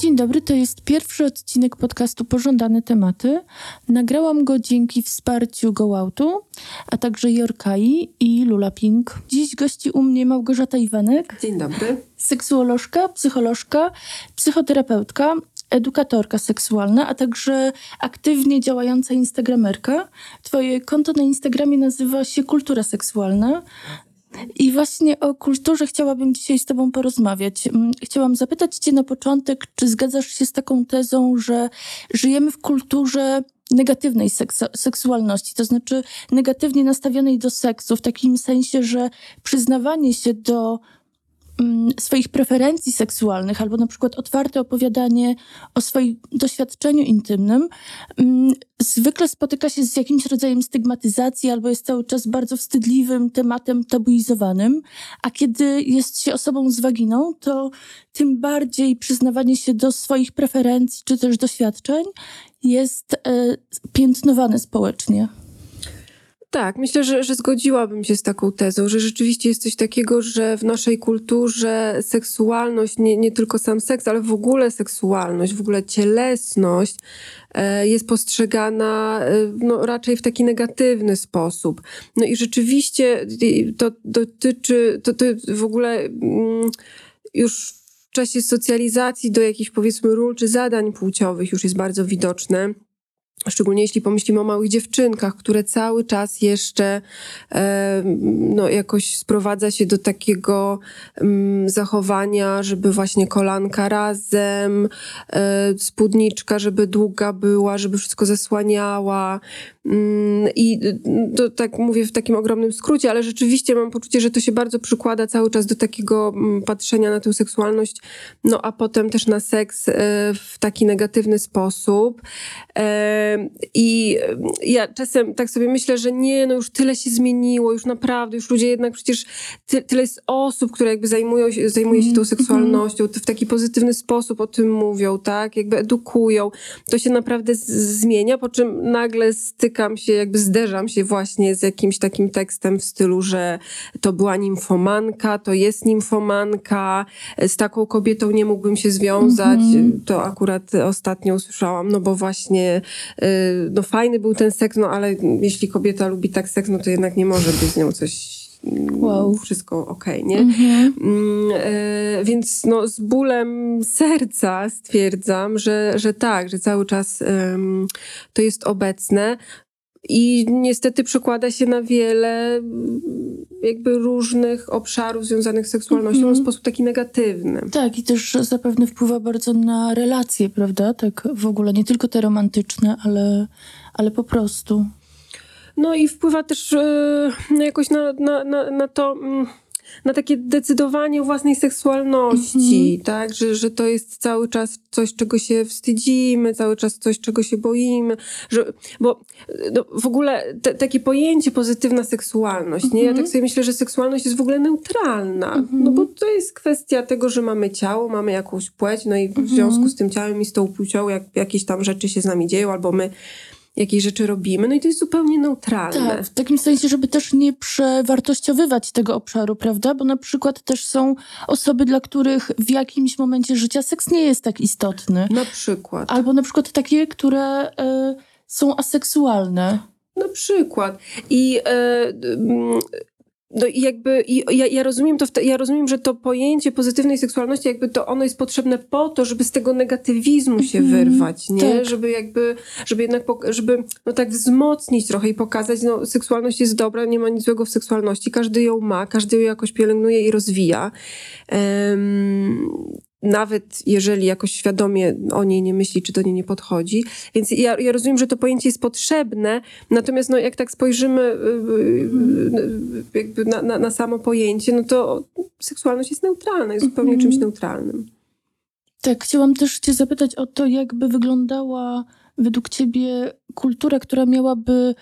Dzień dobry, to jest pierwszy odcinek podcastu Pożądane Tematy. Nagrałam go dzięki wsparciu GoOutu, a także Jorkai i Lula Pink. Dziś gości u mnie Małgorzata Iwanek. Dzień dobry. Seksuolożka, psycholożka, psychoterapeutka, edukatorka seksualna, a także aktywnie działająca instagramerka. Twoje konto na Instagramie nazywa się Kultura Seksualna. I właśnie o kulturze chciałabym dzisiaj z Tobą porozmawiać. Mm, chciałam zapytać Cię na początek, czy zgadzasz się z taką tezą, że żyjemy w kulturze negatywnej seksu- seksualności, to znaczy negatywnie nastawionej do seksu, w takim sensie, że przyznawanie się do swoich preferencji seksualnych, albo na przykład otwarte opowiadanie o swoim doświadczeniu intymnym, mm, zwykle spotyka się z jakimś rodzajem stygmatyzacji, albo jest cały czas bardzo wstydliwym tematem tabuizowanym, a kiedy jest się osobą z waginą, to tym bardziej przyznawanie się do swoich preferencji czy też doświadczeń jest e, piętnowane społecznie. Tak, myślę, że, że zgodziłabym się z taką tezą, że rzeczywiście jest coś takiego, że w naszej kulturze seksualność, nie, nie tylko sam seks, ale w ogóle seksualność, w ogóle cielesność e, jest postrzegana e, no, raczej w taki negatywny sposób. No i rzeczywiście to dotyczy, to, to w ogóle mm, już w czasie socjalizacji do jakichś powiedzmy ról czy zadań płciowych już jest bardzo widoczne. Szczególnie jeśli pomyślimy o małych dziewczynkach, które cały czas jeszcze e, no, jakoś sprowadza się do takiego mm, zachowania, żeby właśnie kolanka razem, e, spódniczka, żeby długa była, żeby wszystko zasłaniała. Mm, I to tak mówię w takim ogromnym skrócie, ale rzeczywiście mam poczucie, że to się bardzo przykłada cały czas do takiego mm, patrzenia na tę seksualność, no a potem też na seks e, w taki negatywny sposób. E, I ja czasem tak sobie myślę, że nie, no już tyle się zmieniło, już naprawdę, już ludzie jednak przecież ty, tyle jest osób, które jakby zajmują się, zajmuje się tą mhm. seksualnością, w taki pozytywny sposób o tym mówią, tak, jakby edukują. To się naprawdę zmienia, po czym nagle styka spotykam się, jakby zderzam się właśnie z jakimś takim tekstem w stylu, że to była nimfomanka, to jest nimfomanka, z taką kobietą nie mógłbym się związać. Mm -hmm. To akurat ostatnio usłyszałam, no bo właśnie no fajny był ten seks, no ale jeśli kobieta lubi tak seks, no to jednak nie może być z nią coś Wow. Wszystko okej, okay, nie? Mhm. Mm, e, więc no, z bólem serca stwierdzam, że, że tak, że cały czas to jest obecne. I niestety przekłada się na wiele mm, jakby różnych obszarów związanych z seksualnością mm -hmm. w sposób taki negatywny. Tak, i też zapewne wpływa bardzo na relacje, prawda? Tak w ogóle, nie tylko te romantyczne, ale, ale po prostu. No i wpływa też yy, jakoś na, na, na, na to... Yy na takie decydowanie o własnej seksualności, mm -hmm. tak? Że, że to jest cały czas coś, czego się wstydzimy, cały czas coś, czego się boimy, że, bo no, w ogóle te, takie pojęcie pozytywna seksualność, mm -hmm. nie? Ja tak mhm. sobie myślę, że seksualność jest w ogóle neutralna, mm -hmm. no bo to jest kwestia tego, że mamy ciało, mamy jakąś płeć, no i w mhm. związku z tym ciałem i z tą płcią jak, jakieś tam rzeczy się z nami dzieją, albo my jakiej rzeczy robimy, no i to jest zupełnie neutralne. Tak, w takim sensie, żeby też nie przewartościowywać tego obszaru, prawda? Bo na przykład też są osoby, dla których w jakimś momencie życia seks nie jest tak istotny. Na przykład. Albo na przykład takie, które y, są aseksualne. Na przykład. I y, no i jakby i ja, ja rozumiem to, ja rozumiem, że to pojęcie pozytywnej seksualności jakby to ono jest potrzebne po to, żeby z tego negatywizmu się mm, wyrwać, nie? Tak. Żeby jakby, żeby jednak, żeby no tak wzmocnić trochę i pokazać, no seksualność jest dobra, nie ma nic złego w seksualności, każdy ją ma, każdy ją jakoś pielęgnuje i rozwija. Um, nawet jeżeli jakoś świadomie o niej nie myśli, czy do niej nie podchodzi. Więc ja, ja rozumiem, że to pojęcie jest potrzebne, natomiast no, jak tak spojrzymy y, y, y, jakby na, na, na samo pojęcie, no to seksualność jest neutralna, jest zupełnie czymś mhm. neutralnym. Tak, chciałam też cię zapytać o to, jakby wyglądała według ciebie kultura, która miałaby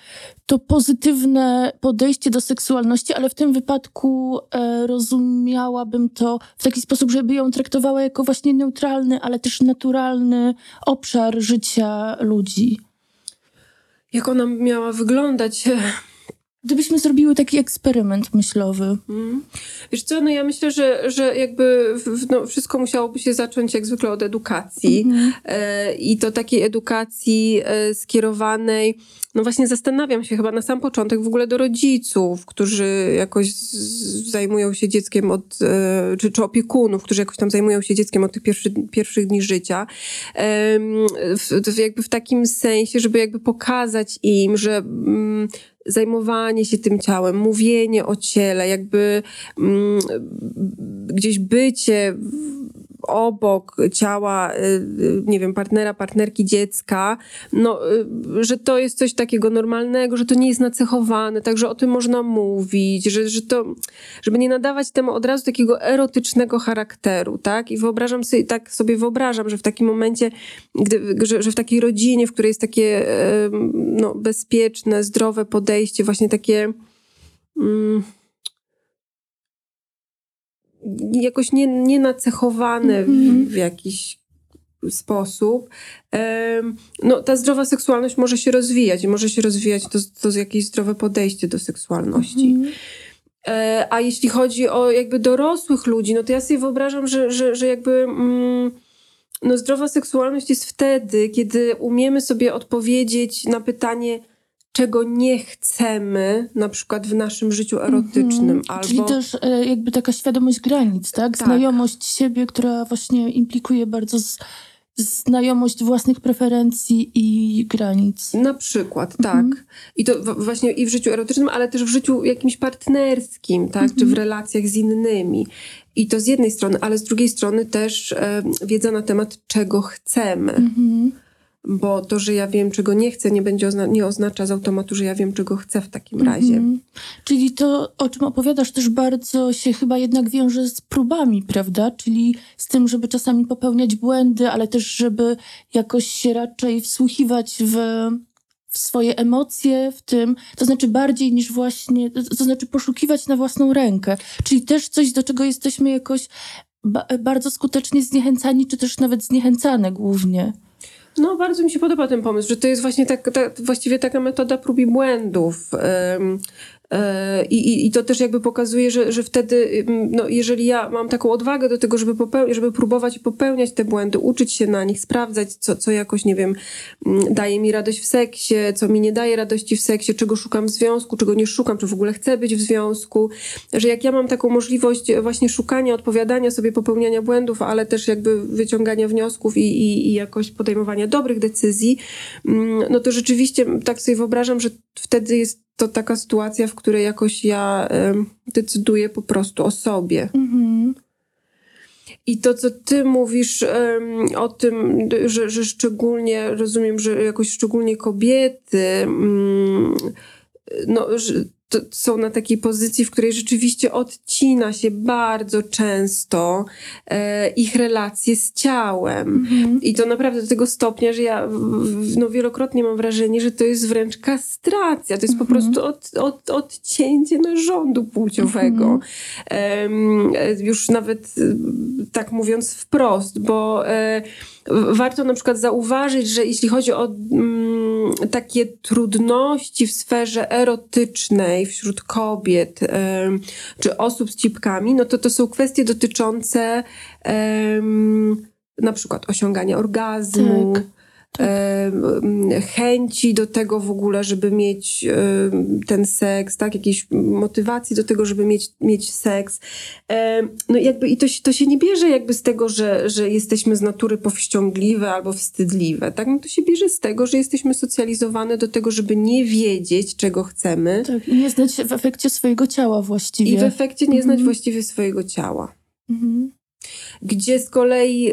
to pozytywne podejście do seksualności, ale w tym wypadku e, rozumiałabym to w taki sposób, żeby ją traktowała jako właśnie neutralny, ale też naturalny obszar życia ludzi? Jak ona miała wyglądać? Gdybyśmy zrobiły taki eksperyment myślowy. Mm. Wiesz co, no ja myślę, że, że jakby w, no wszystko musiałoby się zacząć jak zwykle od edukacji Mhm. e, i to takiej edukacji e, skierowanej, no właśnie zastanawiam się chyba na sam początek w ogóle do rodziców, którzy jakoś z, zajmują się dzieckiem od, e, czy, czy opiekunów, którzy jakoś tam zajmują się dzieckiem od tych pierwszy, pierwszych dni życia. W, w, jakby w takim sensie, żeby jakby pokazać im, że mm, zajmowanie się tym ciałem, mówienie o ciele, jakby mm, gdzieś bycie w- obok ciała, y, y, nie wiem, partnera, partnerki dziecka, no, y, że to jest coś takiego normalnego, że to nie jest nacechowane, także o tym można mówić, że, że to, żeby nie nadawać temu od razu takiego erotycznego charakteru, tak? I wyobrażam sobie, tak sobie wyobrażam, że w takim momencie, gdy, że, że w takiej rodzinie, w której jest takie no, bezpieczne, zdrowe podejście, właśnie takie mm, jakoś nie, nie nacechowane Mhm. w, w jakiś sposób, no ta zdrowa seksualność może się rozwijać i może się rozwijać to, to jakieś zdrowe podejście do seksualności. Mhm. E, a jeśli chodzi o jakby dorosłych ludzi, no to ja sobie wyobrażam, że, że, że jakby mm, no zdrowa seksualność jest wtedy, kiedy umiemy sobie odpowiedzieć na pytanie, czego nie chcemy, na przykład w naszym życiu erotycznym, Mhm. albo... Czyli też e, jakby taka świadomość granic, tak? Tak. Znajomość siebie, która właśnie implikuje bardzo z, znajomość własnych preferencji i granic. Na przykład, Mhm. tak. I to właśnie i w życiu erotycznym, ale też w życiu jakimś partnerskim, tak? Czy w Mhm. relacjach z innymi. I to z jednej strony, ale z drugiej strony też e, wiedza na temat, czego chcemy. Mhm. Bo to, że ja wiem, czego nie chcę, nie, będzie ozna- nie oznacza z automatu, że ja wiem, czego chcę w takim razie. Mhm. Czyli to, o czym opowiadasz, też bardzo się chyba jednak wiąże z próbami, prawda? Czyli z tym, żeby czasami popełniać błędy, ale też, żeby jakoś się raczej wsłuchiwać w, w swoje emocje, w tym, to znaczy bardziej niż właśnie, to, to znaczy poszukiwać na własną rękę. Czyli też coś, do czego jesteśmy jakoś ba- bardzo skutecznie zniechęcani, czy też nawet zniechęcane głównie. No, bardzo mi się podoba ten pomysł, że to jest właśnie tak, ta, właściwie taka metoda prób i błędów. I, i, I to też jakby pokazuje, że, że wtedy, no, jeżeli ja mam taką odwagę do tego, żeby, popeł- żeby próbować i popełniać te błędy, uczyć się na nich, sprawdzać, co, co jakoś, nie wiem, mm, daje mi radość w seksie, co mi nie daje radości w seksie, czego szukam w związku, czego nie szukam, czy w ogóle chcę być w związku, że jak ja mam taką możliwość właśnie szukania, odpowiadania sobie, popełniania błędów, ale też jakby wyciągania wniosków i, i, i jakoś podejmowania dobrych decyzji, mm, no to rzeczywiście tak sobie wyobrażam, że wtedy jest to taka sytuacja, w której jakoś ja decyduję po prostu o sobie. Mhm. I to, co ty mówisz em, o tym, że, że szczególnie, rozumiem, że jakoś szczególnie kobiety, mm, no, że to są na takiej pozycji, w której rzeczywiście odcina się bardzo często e, ich relacje z ciałem. Mhm. I to naprawdę do tego stopnia, że ja no, wielokrotnie mam wrażenie, że to jest wręcz kastracja. To jest po Mhm. prostu od, od, odcięcie narządu płciowego. Mhm. E, już nawet e, tak mówiąc wprost, bo e, warto na przykład zauważyć, że jeśli chodzi o mm, takie trudności w sferze erotycznej wśród kobiet em, czy osób z cipkami, no to to są kwestie dotyczące em, na przykład osiągania orgazmu, Tak, chęci do tego w ogóle, żeby mieć ten seks, tak, jakiejś motywacji do tego, żeby mieć, mieć seks. No jakby i to, się- to się nie bierze jakby z tego, że, że jesteśmy z natury powściągliwe albo wstydliwe, tak? No to się bierze z tego, że jesteśmy socjalizowane do tego, żeby nie wiedzieć, czego chcemy Tak, i nie znać w efekcie swojego ciała właściwie. i w efekcie nie znać Mhm. właściwie swojego ciała. Mhm. gdzie z kolei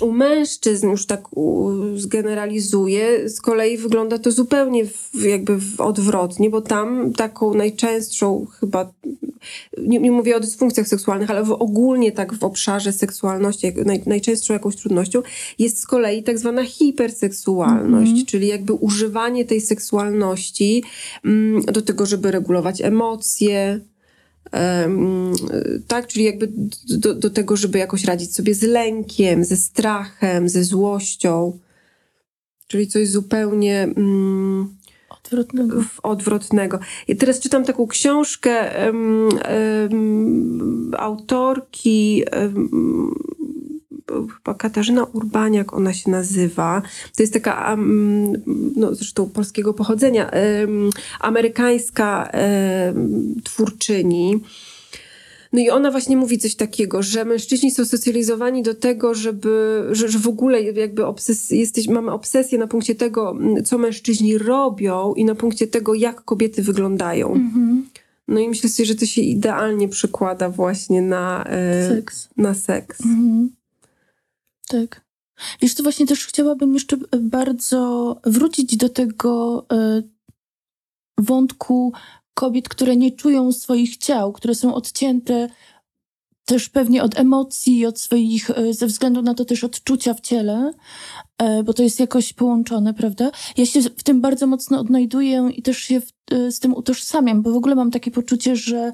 u mężczyzn, już tak u, zgeneralizuję, z kolei wygląda to zupełnie w, jakby w odwrotnie, bo tam taką najczęstszą chyba, nie, nie mówię o dysfunkcjach seksualnych, ale w, ogólnie tak w obszarze seksualności, jak, naj, najczęstszą jakąś trudnością jest z kolei tak zwana hiperseksualność, Mhm. czyli jakby używanie tej seksualności mm, do tego, żeby regulować emocje, Em, tak, czyli jakby do, do tego, żeby jakoś radzić sobie z lękiem, ze strachem, ze złością. Czyli coś zupełnie, mm, Odwrotnego. odwrotnego. I teraz czytam taką książkę em, em, autorki em, chyba Katarzyna Urbaniak ona się nazywa. To jest taka, em, no zresztą polskiego pochodzenia, em, amerykańska em, twórczyni. No i ona właśnie mówi coś takiego, że mężczyźni są socjalizowani do tego, żeby, że, że w ogóle jakby obses jesteś, mamy obsesję na punkcie tego, co mężczyźni robią i na punkcie tego, jak kobiety wyglądają. Mhm. No i myślę sobie, że to się idealnie przekłada właśnie na, e, Seks. na seks. Mhm. Tak. Wiesz, to właśnie też chciałabym jeszcze bardzo wrócić do tego e, wątku kobiet, które nie czują swoich ciał, które są odcięte też pewnie od emocji, od swoich, e, ze względu na to też odczucia w ciele, e, bo to jest jakoś połączone, prawda? Ja się w tym bardzo mocno odnajduję i też się w, z tym utożsamiam, bo w ogóle mam takie poczucie, że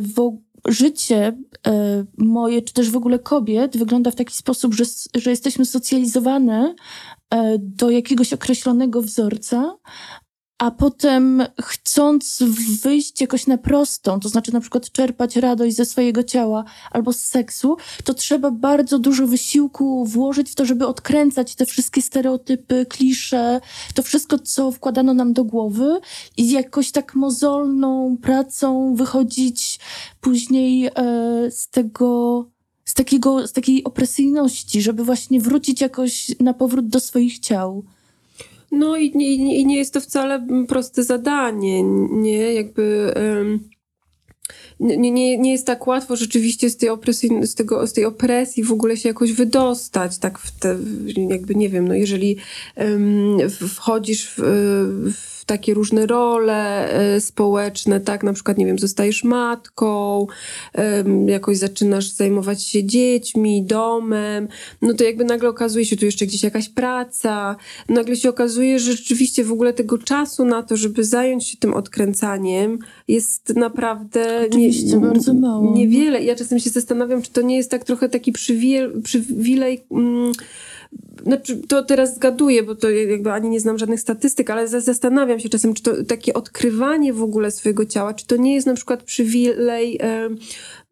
w, życie e, moje, czy też w ogóle kobiet, wygląda w taki sposób, że, że jesteśmy socjalizowane e, do jakiegoś określonego wzorca, a potem chcąc wyjść jakoś na prostą, to znaczy na przykład czerpać radość ze swojego ciała albo z seksu, to trzeba bardzo dużo wysiłku włożyć w to, żeby odkręcać te wszystkie stereotypy, klisze, to wszystko, co wkładano nam do głowy i jakoś tak mozolną pracą wychodzić później e, z tego, z takiego, z takiej opresyjności, żeby właśnie wrócić jakoś na powrót do swoich ciał. No i nie, i nie jest to wcale proste zadanie, nie? Jakby... Um nie, nie, nie jest tak łatwo rzeczywiście z tej, opresji, z, tego, z tej opresji w ogóle się jakoś wydostać, tak w te, jakby nie wiem, no jeżeli um, wchodzisz w, w takie różne role e, społeczne, tak, na przykład, nie wiem, zostajesz matką, jakoś zaczynasz zajmować się dziećmi, domem, no to jakby nagle okazuje się tu jeszcze gdzieś jakaś praca, nagle się okazuje, że rzeczywiście w ogóle tego czasu na to, żeby zająć się tym odkręcaniem jest naprawdę nie, bardzo mało. niewiele. Ja czasem się zastanawiam, czy to nie jest tak trochę taki przywilej, przywilej mm, znaczy, to teraz zgaduję, bo to jakby ani nie znam żadnych statystyk, ale zastanawiam się czasem, czy to takie odkrywanie w ogóle swojego ciała, czy to nie jest na przykład przywilej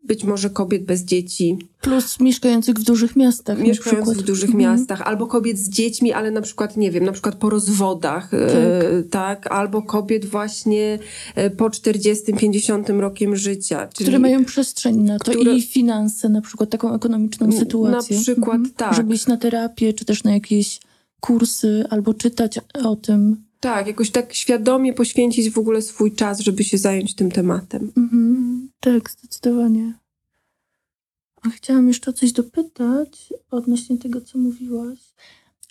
być może kobiet bez dzieci. Plus mieszkających w dużych miastach. Mieszkających w dużych mhm. miastach, albo kobiet z dziećmi, ale na przykład, nie wiem, na przykład po rozwodach, e, tak, e, tak? albo kobiet właśnie e, po 40-50 rokiem życia. Czyli, które mają przestrzeń na to które, i finanse, na przykład taką ekonomiczną sytuację. Na przykład, mhm. tak. Żeby iść na terapię, czy też na jakieś kursy, albo czytać o tym. Tak, jakoś tak świadomie poświęcić w ogóle swój czas, żeby się zająć tym tematem. Mhm. Tak, zdecydowanie. A chciałam jeszcze coś dopytać odnośnie tego, co mówiłaś.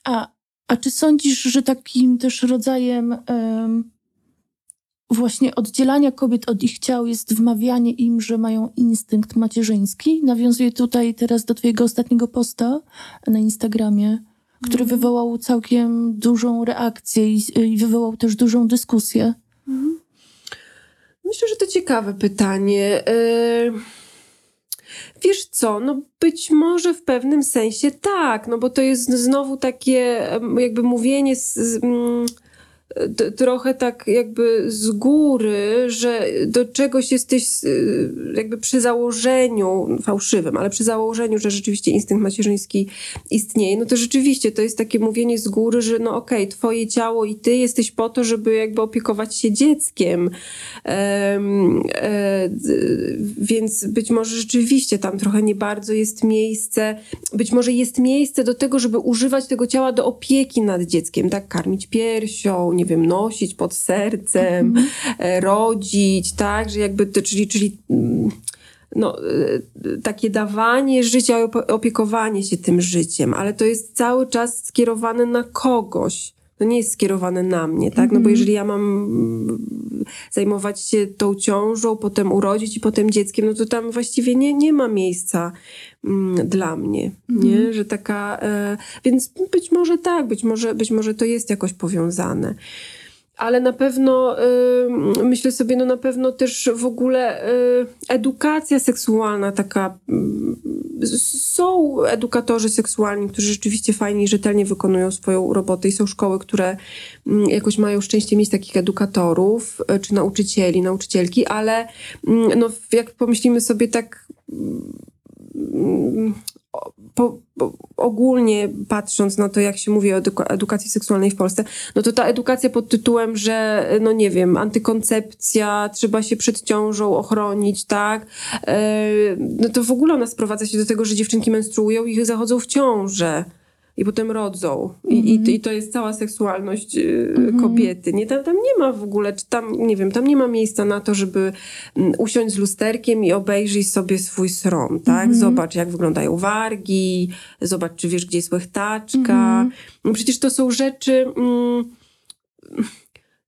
A, a czy sądzisz, że takim też rodzajem um, właśnie oddzielania kobiet od ich ciał jest wmawianie im, że mają instynkt macierzyński? Nawiązuję tutaj teraz do twojego ostatniego posta na Instagramie który mhm. wywołał całkiem dużą reakcję i, i wywołał też dużą dyskusję. Mhm. Myślę, że to ciekawe pytanie. Yy... Wiesz co, no być może w pewnym sensie tak, no bo to jest znowu takie jakby mówienie z, z mm, trochę tak jakby z góry, że do czegoś jesteś jakby przy założeniu, fałszywym, ale przy założeniu, że rzeczywiście instynkt macierzyński istnieje, no to rzeczywiście to jest takie mówienie z góry, że no okej, okay, twoje ciało i ty jesteś po to, żeby jakby opiekować się dzieckiem. Um, e, więc być może rzeczywiście tam trochę nie bardzo jest miejsce, być może jest miejsce do tego, żeby używać tego ciała do opieki nad dzieckiem, tak, karmić piersią, nie wiem, nosić pod sercem, mm -hmm. rodzić, tak, że jakby to, czyli, czyli mm, no, e, takie dawanie życia, opiekowanie się tym życiem, ale to jest cały czas skierowane na kogoś. To nie jest skierowane na mnie, tak? No bo mhm. jeżeli ja mam mm, zajmować się tą ciążą, potem urodzić i potem dzieckiem, no to tam właściwie nie, nie ma miejsca dla mnie, nie? Mhm. Że taka... E, więc być może tak, być może, być może to jest jakoś powiązane. ale na pewno y, myślę sobie, no na pewno też w ogóle y, edukacja seksualna taka. Y, są edukatorzy seksualni, którzy rzeczywiście fajnie i rzetelnie wykonują swoją robotę i są szkoły, które mm, jakoś mają szczęście mieć takich edukatorów czy nauczycieli, nauczycielki, ale mm, no, jak pomyślimy sobie tak mm, po, po, ogólnie patrząc na to, jak się mówi o eduka edukacji seksualnej w Polsce, no to ta edukacja pod tytułem, że no nie wiem, antykoncepcja, trzeba się przed ciążą ochronić, tak? Yy, no to w ogóle ona sprowadza się do tego, że dziewczynki menstruują i zachodzą w ciążę i potem rodzą. I, mm -hmm. i, mhm. I, to jest cała seksualność mm -hmm. kobiety. Nie, tam, tam nie ma w ogóle, czy tam, nie wiem, tam nie ma miejsca na to, żeby mm, usiąść z lusterkiem i obejrzeć sobie swój srom, tak? Mm -hmm. Zobacz, jak wyglądają wargi, zobacz, czy wiesz, gdzie jest łechtaczka. No przecież to są rzeczy... Mm,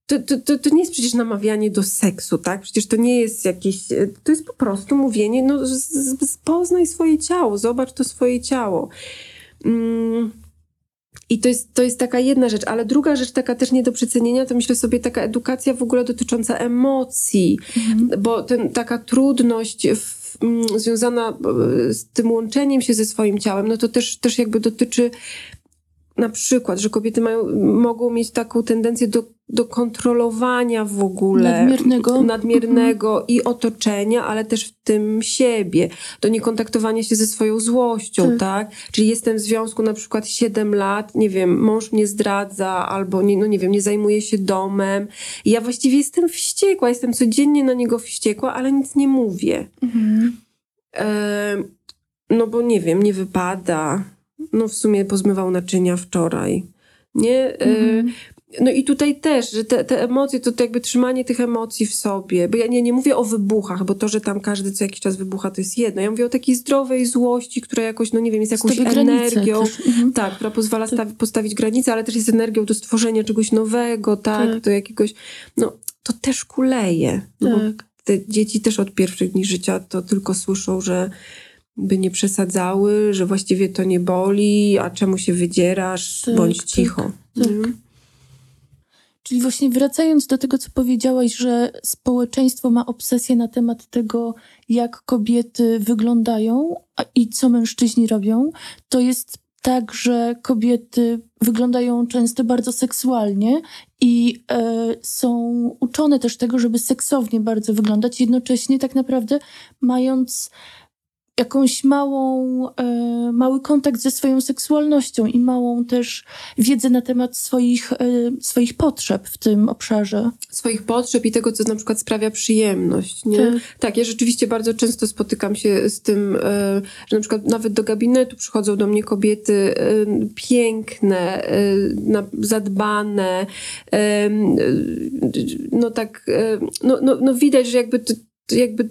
to, to, to, to, nie jest przecież namawianie do seksu, tak? Przecież to nie jest jakieś. To jest po prostu mówienie, no, z, z, poznaj swoje ciało, zobacz to swoje ciało. Mm, I to jest, to jest taka jedna rzecz, ale druga rzecz, taka też nie do przecenienia, to myślę sobie taka edukacja w ogóle dotycząca emocji, mhm. bo ten, taka trudność w, m, mm, związana e, z tym łączeniem się ze swoim ciałem, no to też, też jakby dotyczy na przykład, że kobiety mają, mogą mieć taką tendencję do, do kontrolowania w ogóle nadmiernego, nadmiernego mhm. i otoczenia, ale też w tym siebie, do niekontaktowania się ze swoją złością, tak. tak? Czyli jestem w związku na przykład 7 lat, nie wiem, mąż mnie zdradza, albo nie, no nie wiem, nie zajmuje się domem. I ja właściwie jestem wściekła, jestem codziennie na niego wściekła, ale nic nie mówię. Mhm. E, no bo nie wiem, nie wypada no w sumie pozmywał naczynia wczoraj. Nie? Mm. No i tutaj też, że te, te emocje, to, to jakby trzymanie tych emocji w sobie. Bo ja nie, nie mówię o wybuchach, bo to, że tam każdy co jakiś czas wybucha, to jest jedno. Ja mówię o takiej zdrowej złości, która jakoś, no nie wiem, jest jakąś energią. Mhm. Tak, która pozwala tak. postawić granice, ale też jest energią do stworzenia czegoś nowego, tak, tak. do jakiegoś, no to też kuleje. No tak. te dzieci też od pierwszych dni życia to tylko słyszą, że by nie przesadzały, że właściwie to nie boli, a czemu się wydzierasz, tak, bądź tak, cicho. Tak. Mhm. Czyli właśnie wracając do tego, co powiedziałaś, że społeczeństwo ma obsesję na temat tego, jak kobiety wyglądają i co mężczyźni robią, to jest tak, że kobiety wyglądają często bardzo seksualnie i e, są uczone też tego, żeby seksownie bardzo wyglądać, jednocześnie tak naprawdę mając jakąś małą, e, mały kontakt ze swoją seksualnością i małą też wiedzę na temat swoich, e, swoich potrzeb w tym obszarze. Swoich potrzeb i tego, co na przykład sprawia przyjemność. Nie? Tak. tak, ja rzeczywiście bardzo często spotykam się z tym, e, że na przykład nawet do gabinetu przychodzą do mnie kobiety e, piękne, e, na, zadbane, e, no tak, no, no, no widać, że jakby jakby, e,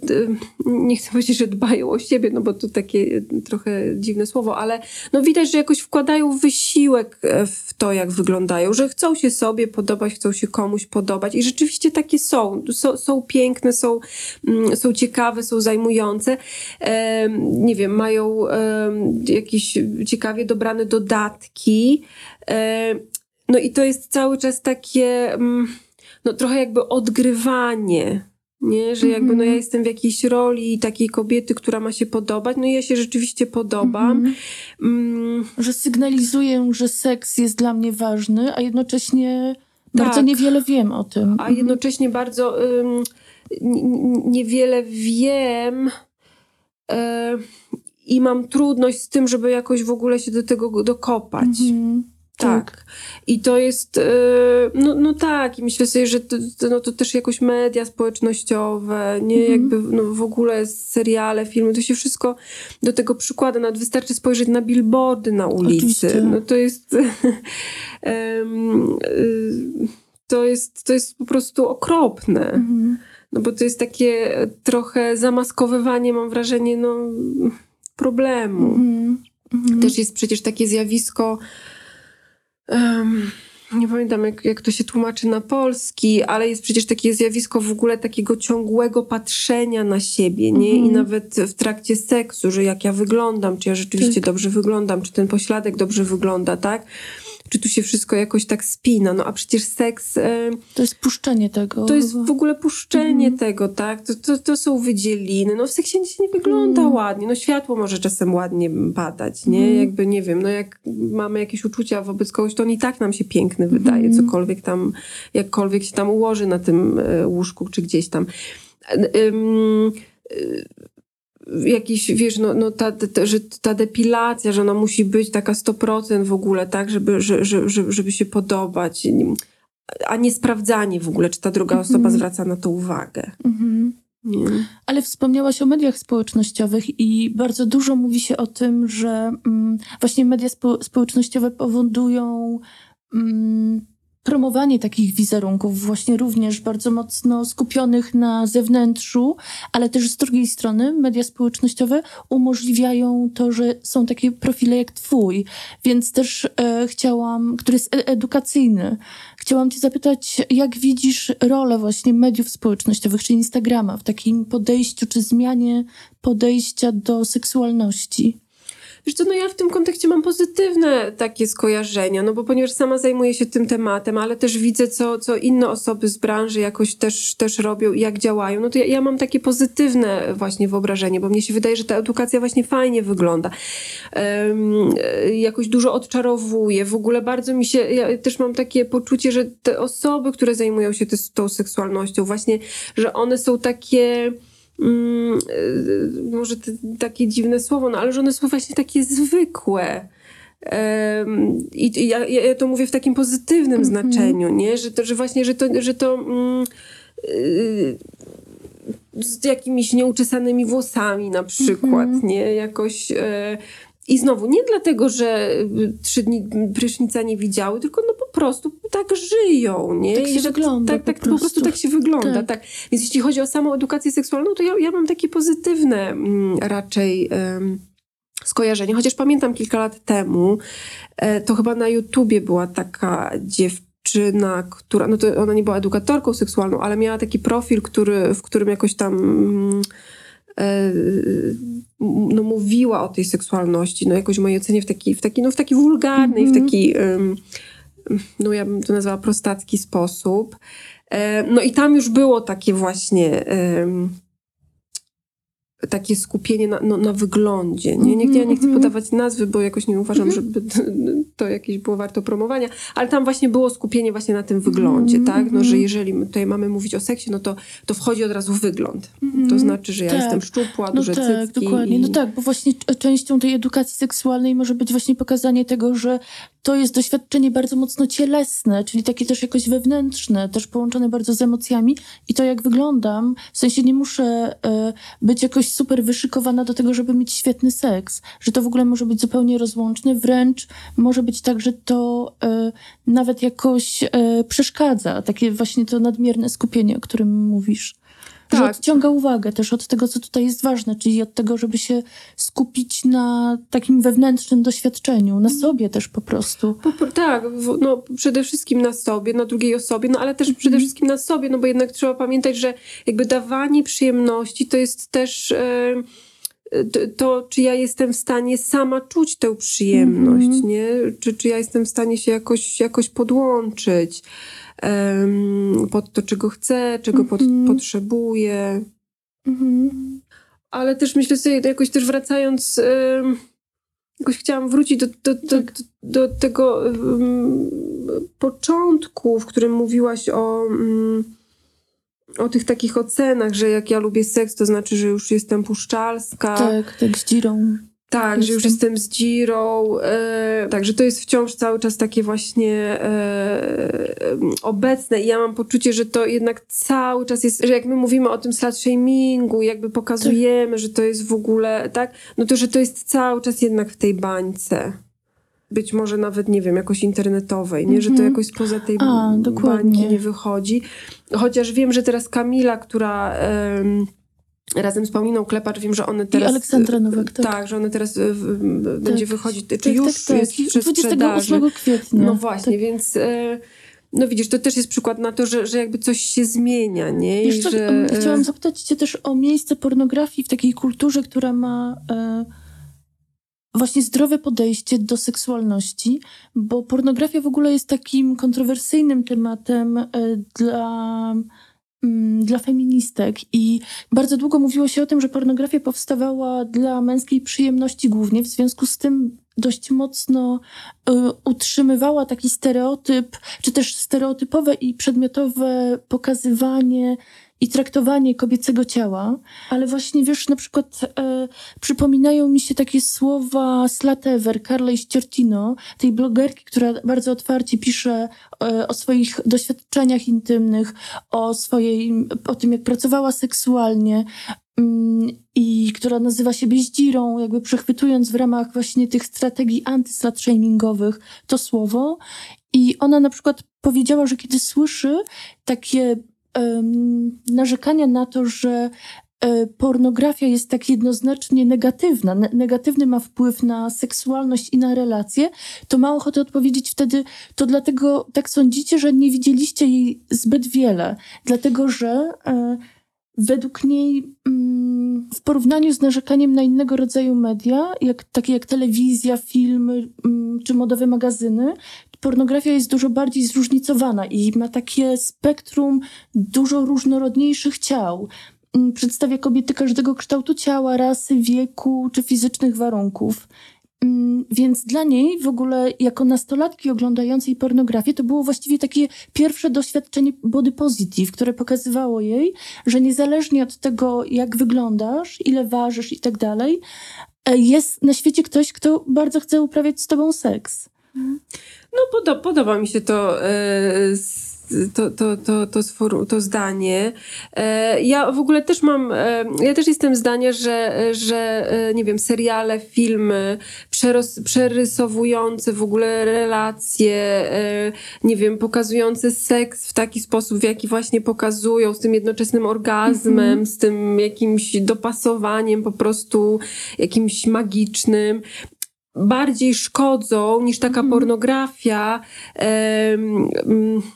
nie chcę powiedzieć, że dbają o siebie, no bo to takie trochę dziwne słowo, ale no widać, że jakoś wkładają wysiłek e, w to, jak wyglądają, że chcą się sobie podobać, chcą się komuś podobać i rzeczywiście takie są. Są, są piękne, są, mm, są ciekawe, są zajmujące. Nie wiem, mają jakieś ciekawie dobrane dodatki. No i to jest cały czas takie, mm, no trochę jakby odgrywanie nie? Że jakby no ja mhm. jestem w jakiejś roli takiej kobiety, która ma się podobać, no i ja się rzeczywiście podobam. Mhm. Mm. Że sygnalizuję, że seks jest dla mnie ważny, a jednocześnie tak. bardzo niewiele wiem o tym. A mhm. jednocześnie bardzo um, niewiele wiem y, i mam trudność z tym, żeby jakoś w ogóle się do tego dokopać. Tak. tak. I to jest, e, no, no tak, i myślę sobie, że to, no, to też jakoś media społecznościowe, nie mhm. jakby no, w ogóle seriale, filmy, to się wszystko do tego przykłada. Nawet wystarczy spojrzeć na billboardy na ulicy. Oczywiście. No to jest. to jest, to jest po prostu okropne. Mhm. No bo to jest takie trochę zamaskowywanie, mam wrażenie, no, problemu. Mhm. mhm. Też jest przecież takie zjawisko Um, nie pamiętam, jak, jak to się tłumaczy na polski, ale jest przecież takie zjawisko w ogóle takiego ciągłego patrzenia na siebie, nie? I mhm. nawet w trakcie seksu, że jak ja wyglądam, czy ja rzeczywiście tak. dobrze wyglądam, czy ten pośladek dobrze wygląda, tak? Czy tu się wszystko jakoś tak spina. No a przecież seks... E, to jest puszczenie tego. To jest w ogóle puszczenie mhm. tego, tak? To, to, to, są wydzieliny. No w seksie nie wygląda mhm. ładnie. No światło może czasem ładnie padać, nie? Mhm. Jakby, nie wiem, no jak mamy jakieś uczucia wobec kogoś, to on i tak nam się piękny wydaje, mhm. cokolwiek tam, jakkolwiek się tam ułoży na tym e, łóżku, czy gdzieś tam. Um, jakiś, wiesz, no, no ta, ta, że ta depilacja, że ona musi być taka 100% w ogóle, tak, żeby, że, że, żeby się podobać, a nie sprawdzanie w ogóle, czy ta druga osoba mm -hmm. zwraca na to uwagę. Mm -hmm. Ale wspomniałaś o mediach społecznościowych i bardzo dużo mówi się o tym, że mm, właśnie media spo społecznościowe powodują mm, promowanie takich wizerunków, właśnie również bardzo mocno skupionych na zewnętrzu, ale też z drugiej strony media społecznościowe umożliwiają to, że są takie profile jak Twój, więc też e, chciałam, który jest e edukacyjny. Chciałam Cię zapytać, jak widzisz rolę właśnie mediów społecznościowych, czy Instagrama w takim podejściu, czy zmianie podejścia do seksualności? Wiesz co, no ja w tym kontekście mam pozytywne takie skojarzenia, no bo ponieważ sama zajmuję się tym tematem, ale też widzę, co, co inne osoby z branży jakoś też, też robią i jak działają, no to ja, ja mam takie pozytywne właśnie wyobrażenie, bo mnie się wydaje, że ta edukacja właśnie fajnie wygląda. Um, jakoś dużo odczarowuje. W ogóle bardzo mi się, ja też mam takie poczucie, że te osoby, które zajmują się tą seksualnością, właśnie, że one są takie mm, y, może te, takie dziwne słowo, no ale że one są właśnie takie zwykłe. Um, I ja, ja, to mówię w takim pozytywnym mm -hmm. znaczeniu, nie? Że to, że właśnie, że to, że to mm, y, z jakimiś nieuczesanymi włosami na przykład, mm -hmm. nie? Jakoś y, i znowu, nie dlatego, że y, trzy dni prysznica nie widziały, tylko no po prostu tak żyją, nie? Tak się że, wygląda tak, tak, po, prostu. po prostu tak się wygląda, tak. tak. Więc jeśli chodzi o samą edukację seksualną, to ja, ja mam takie pozytywne mm, raczej um, skojarzenie. Chociaż pamiętam kilka lat temu, e, to chyba na YouTubie była taka dziewczyna, która, no to ona nie była edukatorką seksualną, ale miała taki profil, który, w którym jakoś tam... E, no, mówiła o tej seksualności, no jakoś w mojej ocenie w taki, w taki, no, w taki wulgarny mm -hmm. w mhm. taki, no ja bym to nazwała prostacki sposób. E, no i tam już było takie właśnie takie skupienie na, no, na wyglądzie. Nie? Nie, ja nie chcę mhm. podawać nazwy, bo jakoś nie uważam, mhm. żeby to jakieś było warto promowania, ale tam właśnie było skupienie właśnie na tym wyglądzie, tak? No, że jeżeli tutaj mamy mówić o seksie, no to, to wchodzi od razu wygląd. To znaczy, że ja tak. jestem szczupła, no duże tak, cycki. dokładnie. I... No tak, bo właśnie częścią tej edukacji seksualnej może być właśnie pokazanie tego, że to jest doświadczenie bardzo mocno cielesne, czyli takie też jakoś wewnętrzne, też połączone bardzo z emocjami i to jak wyglądam, w sensie nie muszę y, być jakoś super wyszykowana do tego, żeby mieć świetny seks, że to w ogóle może być zupełnie rozłączne, wręcz może być tak, że to y, nawet jakoś y, przeszkadza, takie właśnie to nadmierne skupienie, o którym mówisz tak. że odciąga uwagę też od tego, co tutaj jest ważne, czyli od tego, żeby się skupić na takim wewnętrznym doświadczeniu, na sobie też po prostu. Po, tak, no przede wszystkim na sobie, na drugiej osobie, no ale też mhm. przede wszystkim na sobie, no bo jednak trzeba pamiętać, że jakby dawanie przyjemności to jest też... Yy, to, czy ja jestem w stanie sama czuć tę przyjemność, mm -hmm. nie? Czy, czy ja jestem w stanie się jakoś, jakoś podłączyć pod to, czego chcę, czego pod, mhm. potrzebuję. Mhm. Ale też myślę sobie, jakoś też wracając, jakoś chciałam wrócić do, do, do, tak. do, do tego um, początku, w którym mówiłaś o, um, o tych takich ocenach, że jak ja lubię seks, to znaczy, że już jestem puszczalska. Tak, tak z dzirą. Tak, że już jestem z Giro. E, także to jest wciąż cały czas takie właśnie e, obecne i ja mam poczucie, że to jednak cały czas jest, że jak my mówimy o tym slut shamingu, jakby pokazujemy, tak. że to jest w ogóle, tak, no to, że to jest cały czas jednak w tej bańce. Być może nawet, nie wiem, jakoś internetowej, nie? Że to mhm. jakoś spoza tej A, bańki nie wychodzi. Chociaż wiem, że teraz Kamila, która razem z Pauliną Klepacz wiem, że one teraz... I Aleksandra Nowak, tak. Tak, że one teraz w, tak. będzie wychodzić, czy tak, już tak, jest przy 28 kwietnia. No właśnie, tak. więc... E, no widzisz, to też jest przykład na to, że, że jakby coś się zmienia, nie? Wiesz, że... E, chciałam zapytać cię też o miejsce pornografii w takiej kulturze, która ma... E, właśnie zdrowe podejście do seksualności, bo pornografia w ogóle jest takim kontrowersyjnym tematem e, dla, dla feministek. I bardzo długo mówiło się o tym, że pornografia powstawała dla męskiej przyjemności głównie, w związku z tym dość mocno y, utrzymywała taki stereotyp, czy też stereotypowe i przedmiotowe pokazywanie i traktowanie kobiecego ciała, ale właśnie wiesz, na przykład e, przypominają mi się takie słowa Slatever, Carlej Ściortino, tej blogerki, która bardzo otwarcie pisze e, o swoich doświadczeniach intymnych, o swojej, o tym jak pracowała seksualnie, mm, i która nazywa się Bieździrą, jakby przechwytując w ramach właśnie tych strategii antyslut-shamingowych to słowo. I ona na przykład powiedziała, że kiedy słyszy takie narzekania na to, że e, pornografia jest tak jednoznacznie negatywna, ne negatywny ma wpływ na seksualność i na relacje, to ma ochotę odpowiedzieć wtedy, to dlatego tak sądzicie, że nie widzieliście jej zbyt wiele, dlatego że e, według niej mm, w porównaniu z narzekaniem na innego rodzaju media, jak, takie jak telewizja, filmy mm, czy modowe magazyny, pornografia jest dużo bardziej zróżnicowana i ma takie spektrum dużo różnorodniejszych ciał. Mm, przedstawia kobiety każdego kształtu ciała, rasy, wieku czy fizycznych warunków. Mm, więc dla niej w ogóle jako nastolatki oglądającej pornografię to było właściwie takie pierwsze doświadczenie body positive, które pokazywało jej, że niezależnie od tego, jak wyglądasz, ile ważysz i tak dalej, e, jest na świecie ktoś, kto bardzo chce uprawiać z tobą seks. No podo podoba mi się to e, to, to, to, to, to zdanie. E, ja w ogóle też mam, e, ja też jestem zdania, że, że nie wiem, seriale, filmy przeros, przerysowujące w ogóle relacje, nie wiem, pokazujące seks w taki sposób, w jaki właśnie pokazują, z tym jednoczesnym orgazmem, mm -hmm. z tym jakimś dopasowaniem po prostu jakimś magicznym bardziej szkodzą niż taka mm. pornografia,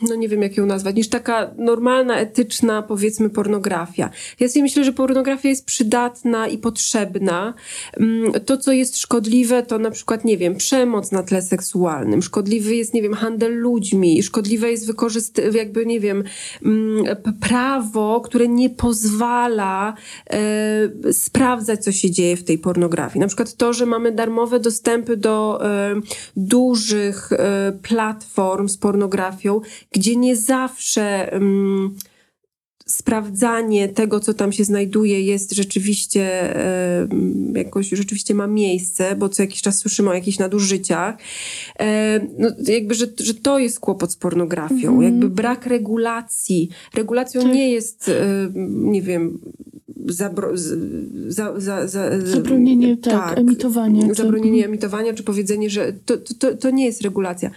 no nie wiem jak ją nazwać, niż taka normalna, etyczna, powiedzmy, pornografia. Ja sobie myślę, że pornografia jest przydatna i potrzebna. To, co jest szkodliwe, to na przykład, nie wiem, przemoc na tle seksualnym, szkodliwy jest, nie wiem, handel ludźmi, szkodliwe jest wykorzystywanie, jakby, nie wiem, prawo, które nie pozwala e, sprawdzać, co się dzieje w tej pornografii. Na przykład to, że mamy darmowe dostępy dostępy do e, dużych e, platform z pornografią, gdzie nie zawsze mm, sprawdzanie tego, co tam się znajduje, jest rzeczywiście e, jakoś rzeczywiście ma miejsce, bo co jakiś czas słyszymy o jakichś nadużyciach. No, jakby, że, że to jest kłopot z pornografią. Mm. Jakby brak regulacji. Regulacją tak. nie jest, nie wiem, zabro, za, za, za, zabronienie tak, tak, emitowania. Zabronienie czy... emitowania, czy powiedzenie, że to, to, to nie jest regulacja.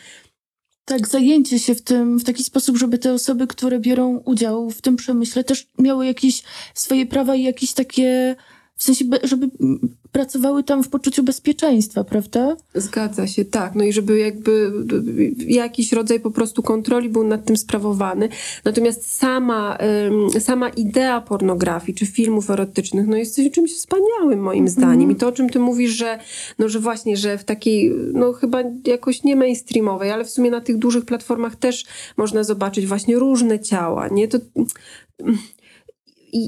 Tak, zajęcie się w tym w taki sposób, żeby te osoby, które biorą udział w tym przemyśle, też miały jakieś swoje prawa i jakieś takie, w sensie, żeby pracowały tam w poczuciu bezpieczeństwa, prawda? Zgadza się, tak. No i żeby jakby jakiś rodzaj po prostu kontroli był nad tym sprawowany. Natomiast sama, sama idea pornografii czy filmów erotycznych no jest czymś wspaniałym moim mm. zdaniem. I to, o czym ty mówisz, że, no, że właśnie, że w takiej, no chyba jakoś nie mainstreamowej, ale w sumie na tych dużych platformach też można zobaczyć właśnie różne ciała, nie? To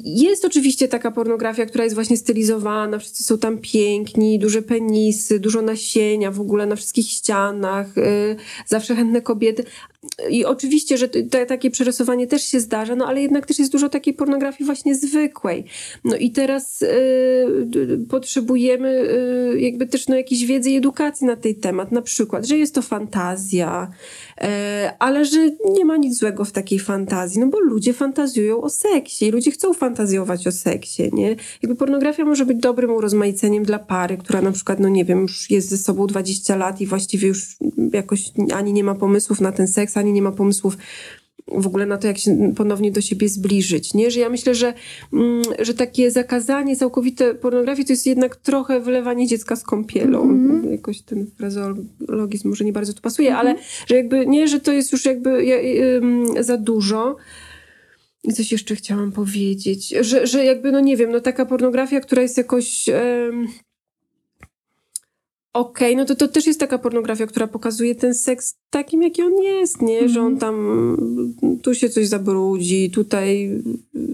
jest oczywiście taka pornografia, która jest właśnie stylizowana, wszyscy są tam piękni, duże penisy, dużo nasienia w ogóle na wszystkich ścianach, yy, zawsze chętne kobiety. I oczywiście, że te, takie przerysowanie też się zdarza, no ale jednak też jest dużo takiej pornografii właśnie zwykłej. No i teraz yy, potrzebujemy yy, jakby też no, jakiejś wiedzy i edukacji na ten temat, na przykład, że jest to fantazja, ale że nie ma nic złego w takiej fantazji, no bo ludzie fantazjują o seksie i ludzie chcą fantazjować o seksie, nie? Jakby pornografia może być dobrym urozmaiceniem dla pary, która na przykład, no nie wiem, już jest ze sobą 20 lat i właściwie już jakoś ani nie ma pomysłów na ten seks, ani nie ma pomysłów w ogóle na to, jak się ponownie do siebie zbliżyć, nie? Że ja myślę, że, mm, że takie zakazanie całkowite pornografii to jest jednak trochę wylewanie dziecka z kąpielą. Mm -hmm. Jakoś ten frazologizm może nie bardzo tu pasuje, mm -hmm. ale że jakby, nie, że to jest już jakby za dużo. I coś jeszcze chciałam powiedzieć, że, że jakby, no nie wiem, no taka pornografia, która jest jakoś... Okej, no to to też jest taka pornografia, która pokazuje ten seks takim, jaki on jest, nie? Że on tam tu się coś zabrudzi, tutaj y,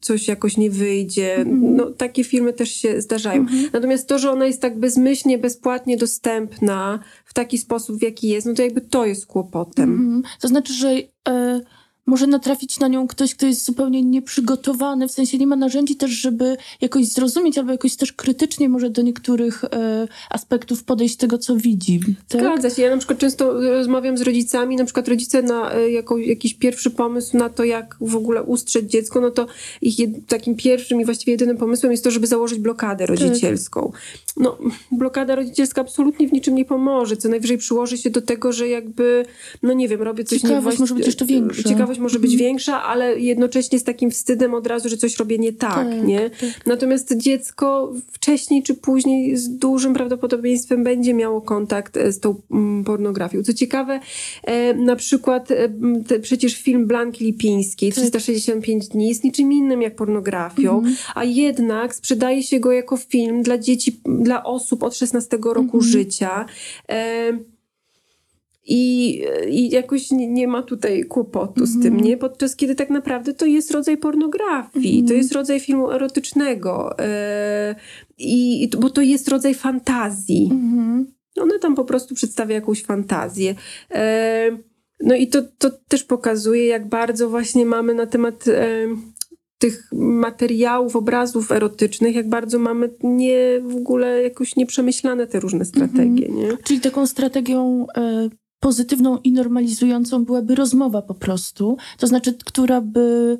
coś jakoś nie wyjdzie. No takie filmy też się zdarzają. Natomiast to, że ona jest tak bezmyślnie, bezpłatnie dostępna w taki sposób, w jaki jest, no to jakby to jest kłopotem. Mhm. To znaczy, że e, może natrafić na nią ktoś, kto jest zupełnie nieprzygotowany, w sensie nie ma narzędzi też, żeby jakoś zrozumieć, albo jakoś też krytycznie może do niektórych e, aspektów podejść tego, co widzi. Tak? Zgadza się. Ja na przykład często rozmawiam z rodzicami, na przykład rodzice na y, jako, jakiś pierwszy pomysł na to, jak w ogóle ustrzec dziecko, no to ich jed, takim pierwszym i właściwie jedynym pomysłem jest to, żeby założyć blokadę rodzicielską. No, blokada rodzicielska absolutnie w niczym nie pomoże. Co najwyżej przyłoży się do tego, że jakby, no nie wiem, robię coś Ciekawość niewłaści- może być jeszcze większa. Ciekawość może być większa, ale jednocześnie z takim wstydem od razu, że coś robię nie tak, Tak, nie? tak. Natomiast dziecko wcześniej czy później z dużym prawdopodobieństwem będzie miało kontakt e, z tą mm, pornografią. Co ciekawe, e, na przykład e, te, przecież film Blanki Lipińskiej 365 dni jest niczym innym jak pornografią, a jednak sprzedaje się go jako film dla dzieci, dla osób od 16 roku życia. E, i, I jakoś nie, nie ma tutaj kłopotu z tym, nie? Podczas kiedy tak naprawdę to jest rodzaj pornografii, to jest rodzaj filmu erotycznego, e, i, bo to jest rodzaj fantazji. Mhm. Ona tam po prostu przedstawia jakąś fantazję. E, no i to, to też pokazuje, jak bardzo właśnie mamy na temat tych materiałów, obrazów erotycznych, jak bardzo mamy nie w ogóle jakoś nieprzemyślane te różne strategie, nie? Czyli taką strategią e, pozytywną i normalizującą byłaby rozmowa po prostu, to znaczy, która by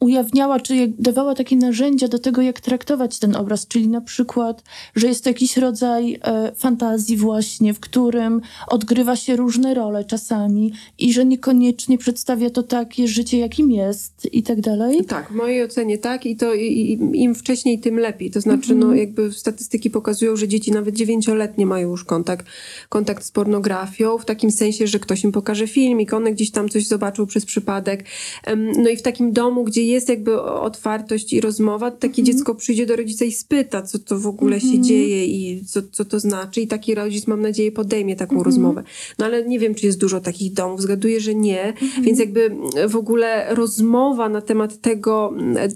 ujawniała, czy dawała takie narzędzia do tego, jak traktować ten obraz, czyli na przykład, że jest to jakiś rodzaj e, fantazji właśnie, w którym odgrywa się różne role czasami i że niekoniecznie przedstawia to takie życie, jakim jest i tak dalej. Tak, w mojej ocenie tak i to i, i, im wcześniej, tym lepiej. To znaczy, no jakby statystyki pokazują, że dzieci nawet dziewięcioletnie mają już kontakt, kontakt z pornografią, w takim sensie, że ktoś im pokaże filmik, one gdzieś tam coś zobaczył przez przypadek. No i w takim domu, gdzie jest jakby otwartość i rozmowa, takie dziecko przyjdzie do rodzica i spyta, co to w ogóle się dzieje i co, co to znaczy. I taki rodzic, mam nadzieję, podejmie taką rozmowę. No ale nie wiem, czy jest dużo takich domów, zgaduję, że nie, więc jakby w ogóle rozmowa na temat tego, mm,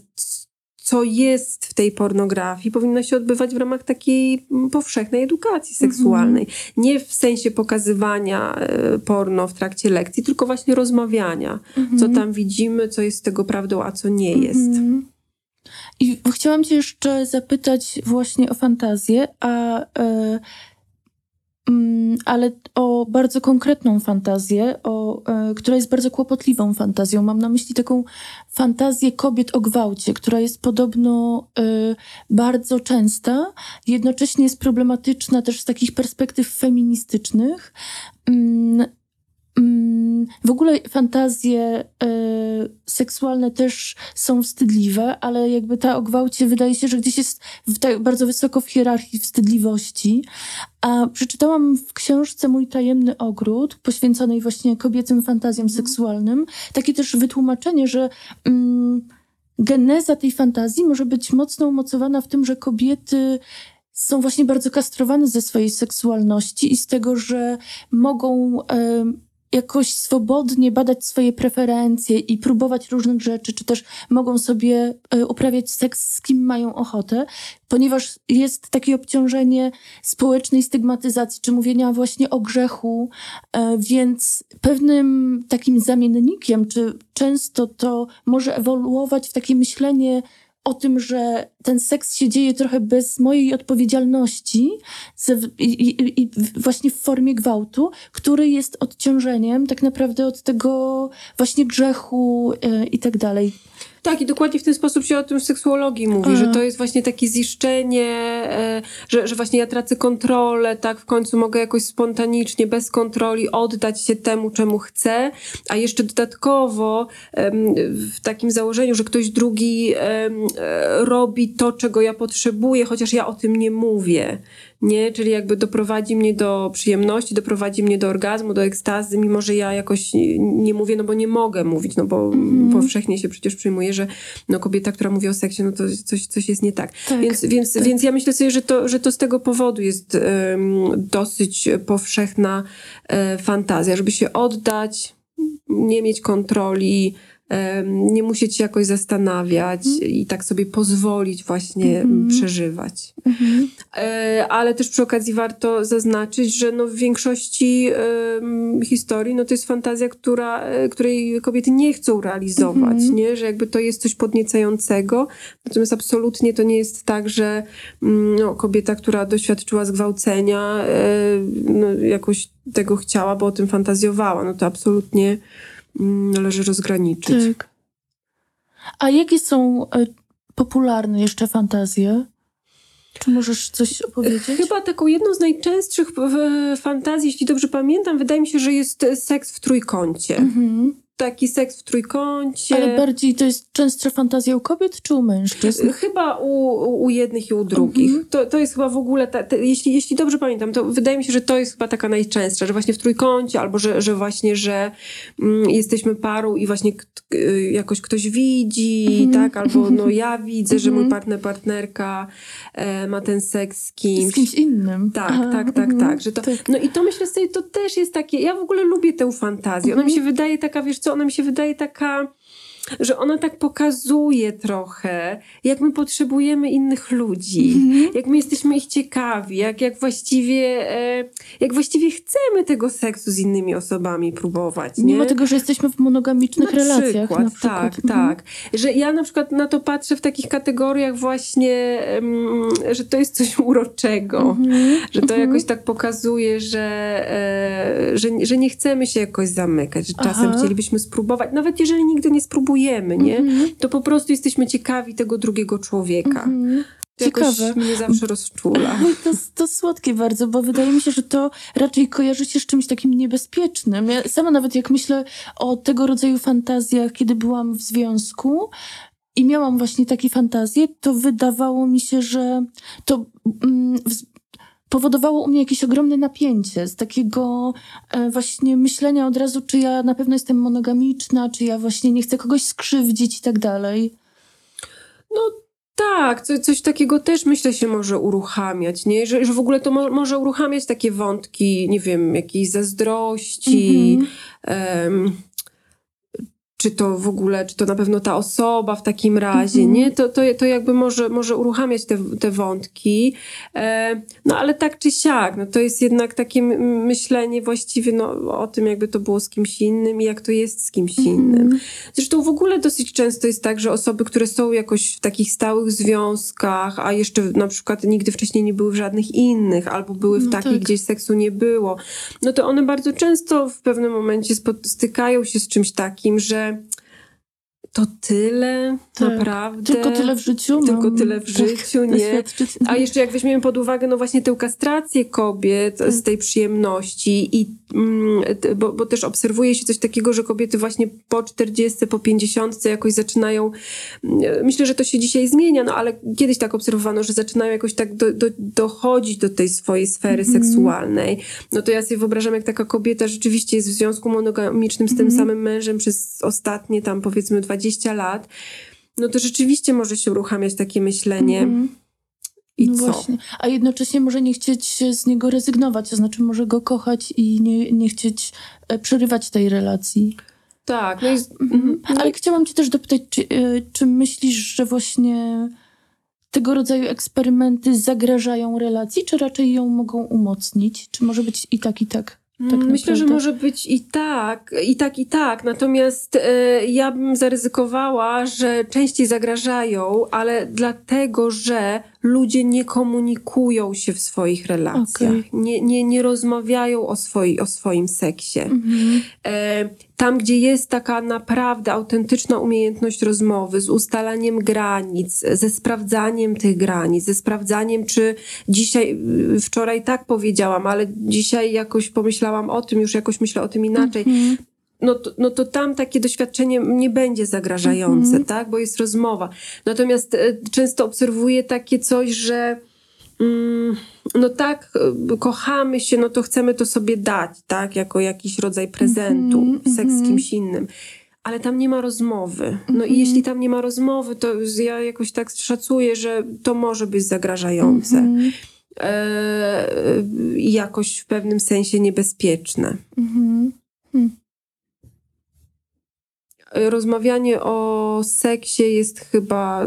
co jest w tej pornografii, powinna się odbywać w ramach takiej mm, powszechnej edukacji seksualnej. Nie w sensie pokazywania e, porno w trakcie lekcji, tylko właśnie rozmawiania. Co tam widzimy, co jest z tego prawdą, a co nie jest. Mhm. I chciałam cię jeszcze zapytać właśnie o fantazję, a, mm, ale o bardzo konkretną fantazję, o, e, która jest bardzo kłopotliwą fantazją. Mam na myśli taką fantazję kobiet o gwałcie, która jest podobno e, bardzo częsta, jednocześnie jest problematyczna też z takich perspektyw feministycznych. Mm, Mm, W ogóle fantazje e, seksualne też są wstydliwe, ale jakby ta o gwałcie wydaje się, że gdzieś jest tak bardzo wysoko w hierarchii wstydliwości. A przeczytałam w książce Mój tajemny ogród, poświęconej właśnie kobiecym fantazjom seksualnym, takie też wytłumaczenie, że mm, geneza tej fantazji może być mocno umocowana w tym, że kobiety są właśnie bardzo kastrowane ze swojej seksualności i z tego, że mogą jakoś swobodnie badać swoje preferencje i próbować różnych rzeczy, czy też mogą sobie e, uprawiać seks z kim mają ochotę, ponieważ jest takie obciążenie społecznej stygmatyzacji, czy mówienia właśnie o grzechu, e, więc pewnym takim zamiennikiem, czy często to może ewoluować w takie myślenie o tym, że ten seks się dzieje trochę bez mojej odpowiedzialności i, i, i właśnie w formie gwałtu, który jest odciążeniem tak naprawdę od tego właśnie grzechu e, i tak dalej. Tak, i dokładnie w ten sposób się o tym w seksuologii mówi, że to jest właśnie takie ziszczenie, e, że, że właśnie ja tracę kontrolę, tak, w końcu mogę jakoś spontanicznie, bez kontroli oddać się temu, czemu chcę, a jeszcze dodatkowo w takim założeniu, że ktoś drugi e, robi to, czego ja potrzebuję, chociaż ja o tym nie mówię. Nie? Czyli jakby doprowadzi mnie do przyjemności, doprowadzi mnie do orgazmu, do ekstazy, mimo że ja jakoś nie mówię, no bo nie mogę mówić, no bo Mhm. powszechnie się przecież przyjmuje, że no kobieta, która mówi o seksie, no to coś, coś jest nie tak. Tak, więc, więc, tak. więc ja myślę sobie, że to, że to z tego powodu jest em, dosyć powszechna e, fantazja, żeby się oddać, nie mieć kontroli, nie musieć się jakoś zastanawiać i tak sobie pozwolić właśnie Mhm. przeżywać. Mhm. E, ale też przy okazji warto zaznaczyć, że no w większości historii no to jest fantazja, która, e, której kobiety nie chcą realizować, Mhm. nie? że jakby to jest coś podniecającego. Natomiast absolutnie to nie jest tak, że no, kobieta, która doświadczyła zgwałcenia, e, no, jakoś tego chciała, bo o tym fantazjowała. No to absolutnie należy rozgraniczyć. Tak. A jakie są e, popularne jeszcze fantazje? Czy możesz coś opowiedzieć? Chyba taką jedną z najczęstszych fantazji, jeśli dobrze pamiętam, wydaje mi się, że jest seks w trójkącie. Mhm. Taki seks w trójkącie. Ale bardziej to jest częstsza fantazja u kobiet czy u mężczyzn? Chyba u, u jednych i u drugich. Mhm. To, to jest chyba w ogóle, ta, te, jeśli, jeśli dobrze pamiętam, to wydaje mi się, że to jest chyba taka najczęstsza, że właśnie w trójkącie, albo że, że właśnie, że mm, jesteśmy parą i właśnie k- jakoś ktoś widzi, Mhm. tak, albo no ja widzę, że mój Mhm. partner, partnerka e, ma ten seks z kimś. Z kimś innym. Tak, Aha, tak, tak, mhm. tak. Że to, Tak. No i to myślę sobie, to też jest takie, ja w ogóle lubię tę fantazję. Ona mi się wydaje taka, wiesz co, ona mi się wydaje taka, że ona tak pokazuje trochę, jak my potrzebujemy innych ludzi, Mhm. jak my jesteśmy ich ciekawi, jak, jak właściwie, e, jak właściwie chcemy tego seksu z innymi osobami próbować, nie? Mimo tego, że jesteśmy w monogamicznych Na relacjach. przykład, na przykład. tak, Mhm. tak. Że ja na przykład na to patrzę w takich kategoriach właśnie, em, że to jest coś uroczego. Mhm. Że to Mhm. jakoś tak pokazuje, że, e, że, że nie chcemy się jakoś zamykać, że czasem Aha. chcielibyśmy spróbować, nawet jeżeli nigdy nie spróbujemy, nie? Mhm. To po prostu jesteśmy ciekawi tego drugiego człowieka. Mhm. To jakoś Ciekawe. mnie zawsze rozczula. To, to słodkie bardzo, bo wydaje mi się, że to raczej kojarzy się z czymś takim niebezpiecznym. Ja sama nawet jak myślę o tego rodzaju fantazjach, kiedy byłam w związku i miałam właśnie takie fantazje, to wydawało mi się, że to mm, powodowało u mnie jakieś ogromne napięcie z takiego e, właśnie myślenia od razu, czy ja na pewno jestem monogamiczna, czy ja właśnie nie chcę kogoś skrzywdzić i tak dalej. No tak, co, coś takiego też myślę się może uruchamiać, nie? Że, że w ogóle to mo, może uruchamiać takie wątki, nie wiem, jakiejś zazdrości, Mhm. em, czy to w ogóle, czy to na pewno ta osoba w takim razie, Mhm. nie? To, to, to jakby może, może uruchamiać te, te wątki. E, no ale tak czy siak, no to jest jednak takie myślenie właściwie no, o tym, jakby to było z kimś innym i jak to jest z kimś innym. Mhm. Zresztą w ogóle dosyć często jest tak, że osoby, które są jakoś w takich stałych związkach, a jeszcze na przykład nigdy wcześniej nie były w żadnych innych, albo były w No takich, tak. gdzie seksu nie było, no to one bardzo często w pewnym momencie spot- stykają się z czymś takim, że know, to tyle, Tak. naprawdę. Tylko tyle w życiu. Tylko tyle w życiu, nie? A jeszcze jak weźmiemy pod uwagę, no właśnie tę kastrację kobiet z tej przyjemności i mm, bo, bo też obserwuje się coś takiego, że kobiety właśnie po 40, po 50 jakoś zaczynają, mm, myślę, że to się dzisiaj zmienia, no ale kiedyś tak obserwowano, że zaczynają jakoś tak do, do, dochodzić do tej swojej sfery Mhm. seksualnej. No to ja sobie wyobrażam, jak taka kobieta rzeczywiście jest w związku monogamicznym z tym Mhm. samym mężem przez ostatnie tam powiedzmy 20 lat, no to rzeczywiście może się uruchamiać takie myślenie. Mhm. I no co? Właśnie. A jednocześnie może nie chcieć z niego rezygnować, to znaczy może go kochać i nie, nie chcieć e, przerywać tej relacji. Tak, no Mhm. mhm. no Ale chciałam cię też dopytać, czy, e, czy myślisz, że właśnie tego rodzaju eksperymenty zagrażają relacji, czy raczej ją mogą umocnić? Czy może być i tak, i tak? Tak Myślę, że może być i tak, i tak, i tak. Natomiast e, ja bym zaryzykowała, że częściej zagrażają, ale dlatego, że ludzie nie komunikują się w swoich relacjach. Okej. Nie, nie, nie rozmawiają o, swoi, o swoim seksie. Mhm. E, tam, gdzie jest taka naprawdę autentyczna umiejętność rozmowy, z ustalaniem granic, ze sprawdzaniem tych granic, ze sprawdzaniem, czy dzisiaj, y, wczoraj tak powiedziałam, ale dzisiaj jakoś pomyślałam o tym, już jakoś myślę o tym inaczej. Mhm. No to, no to tam takie doświadczenie nie będzie zagrażające, Mhm. tak? Bo jest rozmowa. Natomiast e, często obserwuję takie coś, że mm, no tak, y, kochamy się, no to chcemy to sobie dać, tak, jako jakiś rodzaj prezentu, Mhm, seks z mhm. kimś innym. Ale tam nie ma rozmowy. No Mhm. i jeśli tam nie ma rozmowy, to ja jakoś tak szacuję, że to może być zagrażające. Mhm. E, jakoś w pewnym sensie niebezpieczne. Mhm. E, Rozmawianie o seksie jest chyba.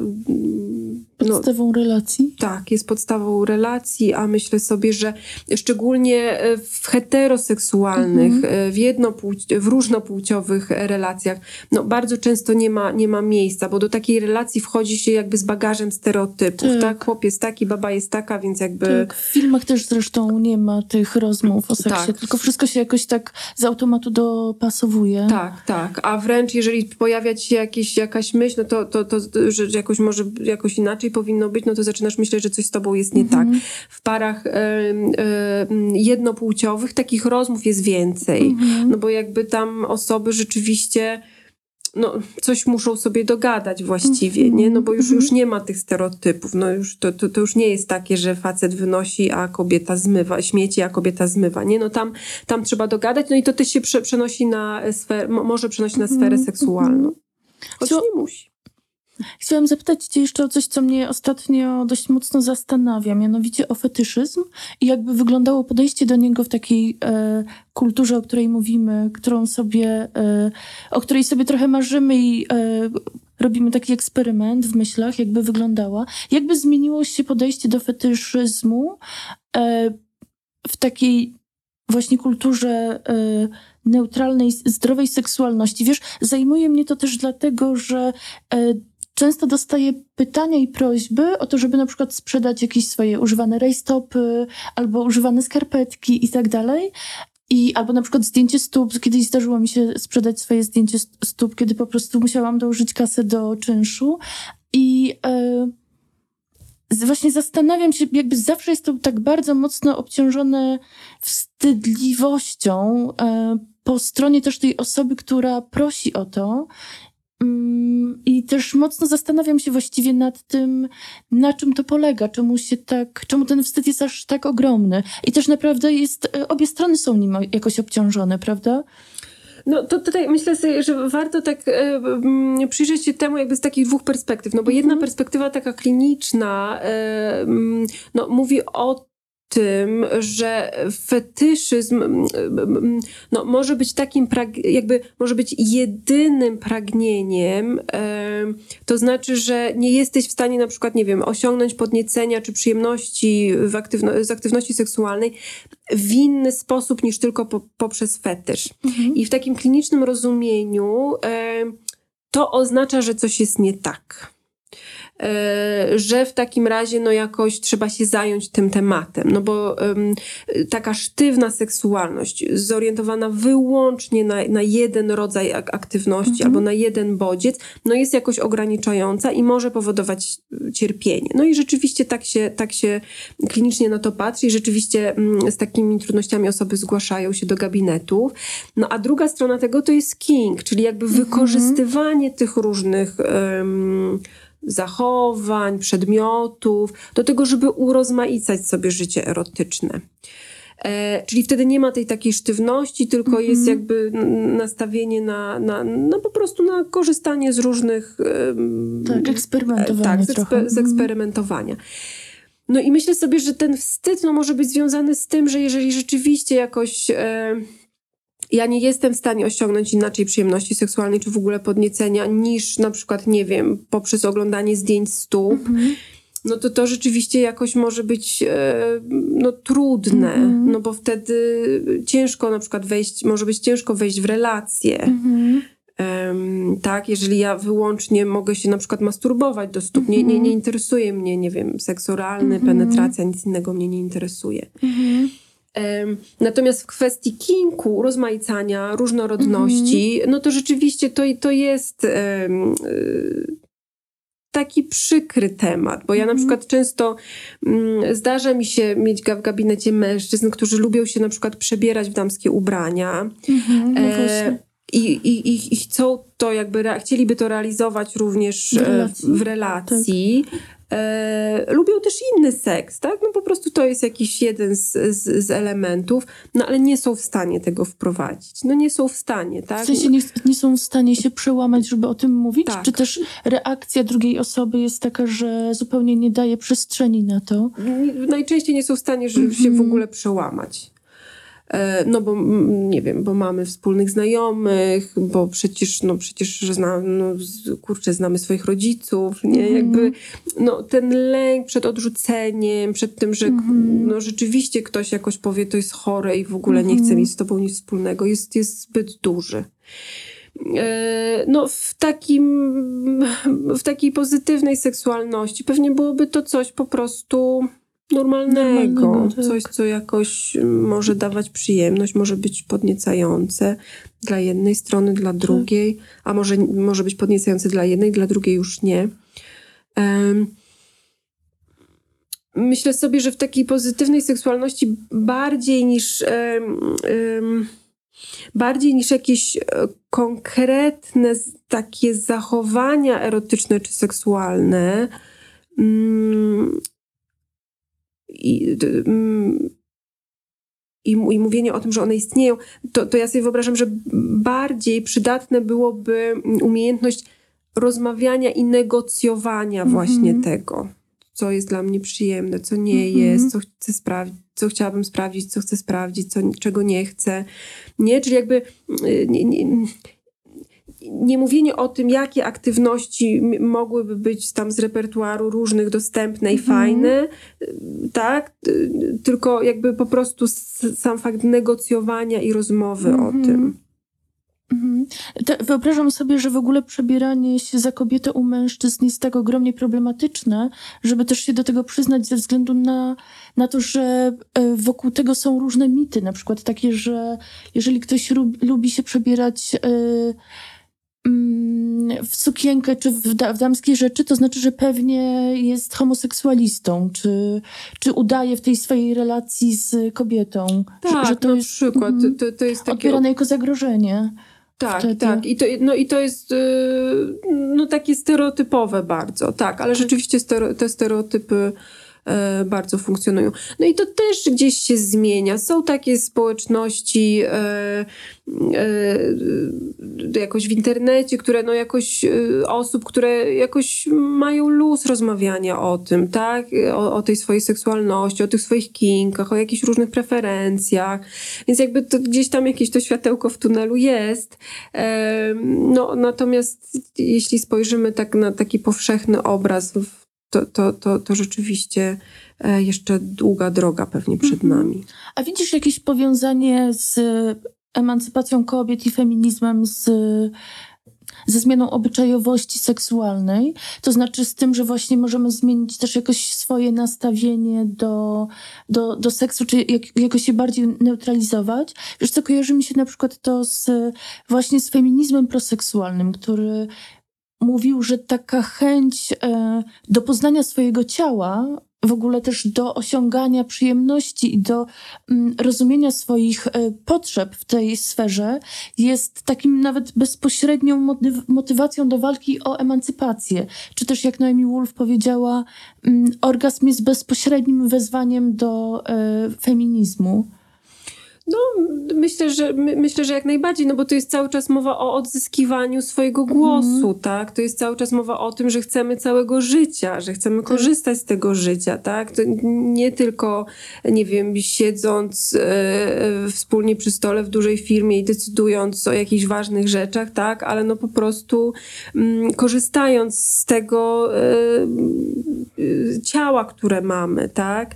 No, Podstawą relacji. tak, jest podstawą relacji, a myślę sobie, że szczególnie e, w heteroseksualnych, Mhm. e, w, jednopłci- w różnopłciowych relacjach, no bardzo często nie ma, nie ma miejsca, bo do takiej relacji wchodzi się jakby z bagażem stereotypów, Tak. tak? Chłop jest taki, baba jest taka, więc jakby... Tak, w filmach też zresztą nie ma tych rozmów o seksie, Tak. tylko wszystko się jakoś tak z automatu dopasowuje. Tak, tak. A wręcz jeżeli pojawia ci się jakieś, jakaś myśl, no to, to, to, że jakoś może jakoś inaczej powinno być, no to zaczynasz myśleć, że coś z tobą jest nie Mhm. tak. W parach em, em, jednopłciowych takich rozmów jest więcej. Mhm. No bo jakby tam osoby rzeczywiście no, coś muszą sobie dogadać właściwie, Mhm, nie? No bo już, mhm. już nie ma tych stereotypów. No już to, to, to już nie jest takie, że facet wynosi, a kobieta zmywa, śmieci, a kobieta zmywa, nie? No tam, tam trzeba dogadać, no i to też się prze, przenosi na sferę, mo- może przenosić na sferę Mhm, seksualną. Choć Co- nie musi. Chciałam zapytać cię jeszcze o coś, co mnie ostatnio dość mocno zastanawia, mianowicie o fetyszyzm i jakby wyglądało podejście do niego w takiej e, kulturze, o której mówimy, którą sobie, e, o której sobie trochę marzymy i e, robimy taki eksperyment w myślach, jakby wyglądała. Jakby zmieniło się podejście do fetyszyzmu e, w takiej właśnie kulturze e, neutralnej, zdrowej seksualności. Wiesz, zajmuje mnie to też dlatego, że e, często dostaję pytania i prośby o to, żeby na przykład sprzedać jakieś swoje używane rajstopy albo używane skarpetki i tak dalej. I albo na przykład zdjęcie stóp. Kiedyś zdarzyło mi się sprzedać swoje zdjęcie st- stóp, kiedy po prostu musiałam dołożyć kasę do czynszu. I z- właśnie zastanawiam się, jakby zawsze jest to tak bardzo mocno obciążone wstydliwością e, po stronie też tej osoby, która prosi o to. Mm, I też mocno zastanawiam się właściwie nad tym, na czym to polega, czemu się tak, czemu ten wstyd jest aż tak ogromny. I też naprawdę jest, e, obie strony są nim jakoś obciążone, prawda? No to tutaj myślę sobie, że warto tak e, mm, przyjrzeć się temu jakby z takich dwóch perspektyw. No bo jedna Mhm. perspektywa taka kliniczna e, mm, no, mówi o tym, że fetyszyzm mm, mm, no, może być takim, jakby może być jedynym pragnieniem, to znaczy, że nie jesteś w stanie na przykład, nie wiem, osiągnąć podniecenia czy przyjemności w aktywno- z aktywności seksualnej w inny sposób niż tylko po- poprzez fetysz. I w takim klinicznym rozumieniu to oznacza, że coś jest nie tak. E, że w takim razie no jakoś trzeba się zająć tym tematem, no bo em, taka sztywna seksualność zorientowana wyłącznie na, na jeden rodzaj ak- aktywności Mhm. albo na jeden bodziec, no jest jakoś ograniczająca i może powodować y, cierpienie. No i rzeczywiście tak się, tak się klinicznie na to patrzy i rzeczywiście mm, z takimi trudnościami osoby zgłaszają się do gabinetów. No a druga strona tego to jest king, czyli jakby Mhm. wykorzystywanie tych różnych em, zachowań, przedmiotów do tego, żeby urozmaicać sobie życie erotyczne. E, czyli wtedy nie ma tej takiej sztywności, tylko Mhm. jest jakby nastawienie na, na, na po prostu na korzystanie z różnych Tak, eksperymentowanie tak, z, ekspe- z Mhm. eksperymentowania. No i myślę sobie, że ten wstyd no, może być związany z tym, że jeżeli rzeczywiście jakoś e, ja nie jestem w stanie osiągnąć inaczej przyjemności seksualnej, czy w ogóle podniecenia, niż na przykład, nie wiem, poprzez oglądanie zdjęć stóp, Mhm. no to to rzeczywiście jakoś może być e, no, trudne, Mhm. no bo wtedy ciężko na przykład wejść, może być ciężko wejść w relacje. Mhm. Em, tak, jeżeli ja wyłącznie mogę się na przykład masturbować do stóp, nie, nie, nie Mhm. interesuje mnie, nie wiem, seks oralny, Mhm. penetracja, nic innego mnie nie interesuje. Mhm. Natomiast w kwestii kinku, rozmaicania, różnorodności, Mhm. no to rzeczywiście to, to jest taki przykry temat, bo ja na Mhm. przykład często mm, zdarza mi się mieć w gabinecie mężczyzn, którzy lubią się na przykład przebierać w damskie ubrania Mhm. No E, i, i, i, i chcą to jakby, chcieliby to realizować również W e, relacji. w relacji. E, lubią też inny seks, tak? No po prostu to jest jakiś jeden z, z, z, elementów, no ale nie są w stanie tego wprowadzić. No nie są w stanie, tak? W sensie nie, nie są w stanie się przełamać, żeby o tym mówić? Tak. Czy też reakcja drugiej osoby jest taka, że zupełnie nie daje przestrzeni na to? Najczęściej nie są w stanie żeby się w mhm. ogóle przełamać. E, no bo nie wiem, bo mamy wspólnych znajomych, bo przecież, no przecież znam, no, kurczę, znamy swoich rodziców, nie? -hmm. Jakby, no ten lęk przed odrzuceniem, przed tym, że -hmm. no rzeczywiście ktoś jakoś powie, to jest chore i w ogóle nie chce mhm. mieć z tobą nic wspólnego, jest, jest zbyt duży. E, no, w, takim, w takiej pozytywnej seksualności pewnie byłoby to coś po prostu normalnego, normalnego tak. coś, co jakoś może dawać przyjemność, może być podniecające dla jednej strony, dla tak. drugiej, tak. a może, może być podniecające dla jednej, dla drugiej już nie. Um, myślę sobie, że w takiej pozytywnej seksualności bardziej niż um, bardziej niż jakieś e, konkretne takie zachowania erotyczne czy seksualne, mm, i, mm, i, i, mówienie o tym, że one istnieją, to, to ja sobie wyobrażam, że bardziej przydatne byłoby umiejętność rozmawiania i negocjowania mm -hmm. właśnie tego, co jest dla mnie przyjemne, co nie mm -hmm. jest, co chcę sprawdzić, co chciałabym sprawdzić, co chcę sprawdzić, co, czego nie chcę. Nie, czyli jakby y, nie, nie, nie mówienie o tym, jakie aktywności mogłyby być tam z repertuaru różnych dostępne i mhm. fajne, tak? Tylko jakby po prostu sam fakt negocjowania i rozmowy o mhm. tym. Mhm. wyobrażam sobie, że w ogóle przebieranie się za kobietę u mężczyzn jest tak ogromnie problematyczne, żeby też się do tego przyznać ze względu na, na to, że e, wokół tego są różne mity. Na przykład takie, że jeżeli ktoś lubi się przebierać. Yy, w sukienkę czy w, da, w damskie rzeczy, to znaczy, że pewnie jest homoseksualistą, czy, czy udaje w tej swojej relacji z kobietą. Tak, że, że to na jest, przykład. Mm, to, to jest takie... Odbierane jako zagrożenie. Tak, wtedy. tak. I to, no i to jest yy, no, takie stereotypowe bardzo, tak, ale tak. rzeczywiście te stereotypy E, bardzo funkcjonują. No i to też gdzieś się zmienia. Są takie społeczności e, e, jakoś w internecie, które no jakoś osób, które jakoś mają luz rozmawiania o tym, tak? O, o tej swojej seksualności, o tych swoich kinkach, o jakichś różnych preferencjach. Więc jakby to gdzieś tam jakieś to światełko w tunelu jest. No natomiast jeśli spojrzymy tak na taki powszechny obraz w to, to, to, to rzeczywiście e, jeszcze długa droga pewnie przed mhm. nami. A widzisz jakieś powiązanie z emancypacją kobiet i feminizmem, z, ze zmianą obyczajowości seksualnej? To znaczy z tym, że właśnie możemy zmienić też jakoś swoje nastawienie do, do, do seksu, czy jak, jakoś się bardziej neutralizować? Wiesz co, kojarzy mi się na przykład to z, właśnie z feminizmem proseksualnym, który mówił, że taka chęć e, do poznania swojego ciała, w ogóle też do osiągania przyjemności i do mm, rozumienia swoich e, potrzeb w tej sferze jest takim nawet bezpośrednią motywacją do walki o emancypację. Czy też, jak Noemi Wolf powiedziała, mm, orgazm jest bezpośrednim wezwaniem do e, feminizmu. No, myślę, że my, myślę, że jak najbardziej, no bo to jest cały czas mowa o odzyskiwaniu swojego mhm. głosu, mm. tak? To jest cały czas mowa o tym, że chcemy całego życia, że chcemy tak. korzystać z tego życia, tak? To nie tylko, nie wiem, siedząc e, wspólnie przy stole w dużej firmie i decydując o jakichś ważnych rzeczach, tak? Ale no po prostu mm, korzystając z tego e, e ciała, które mamy, tak?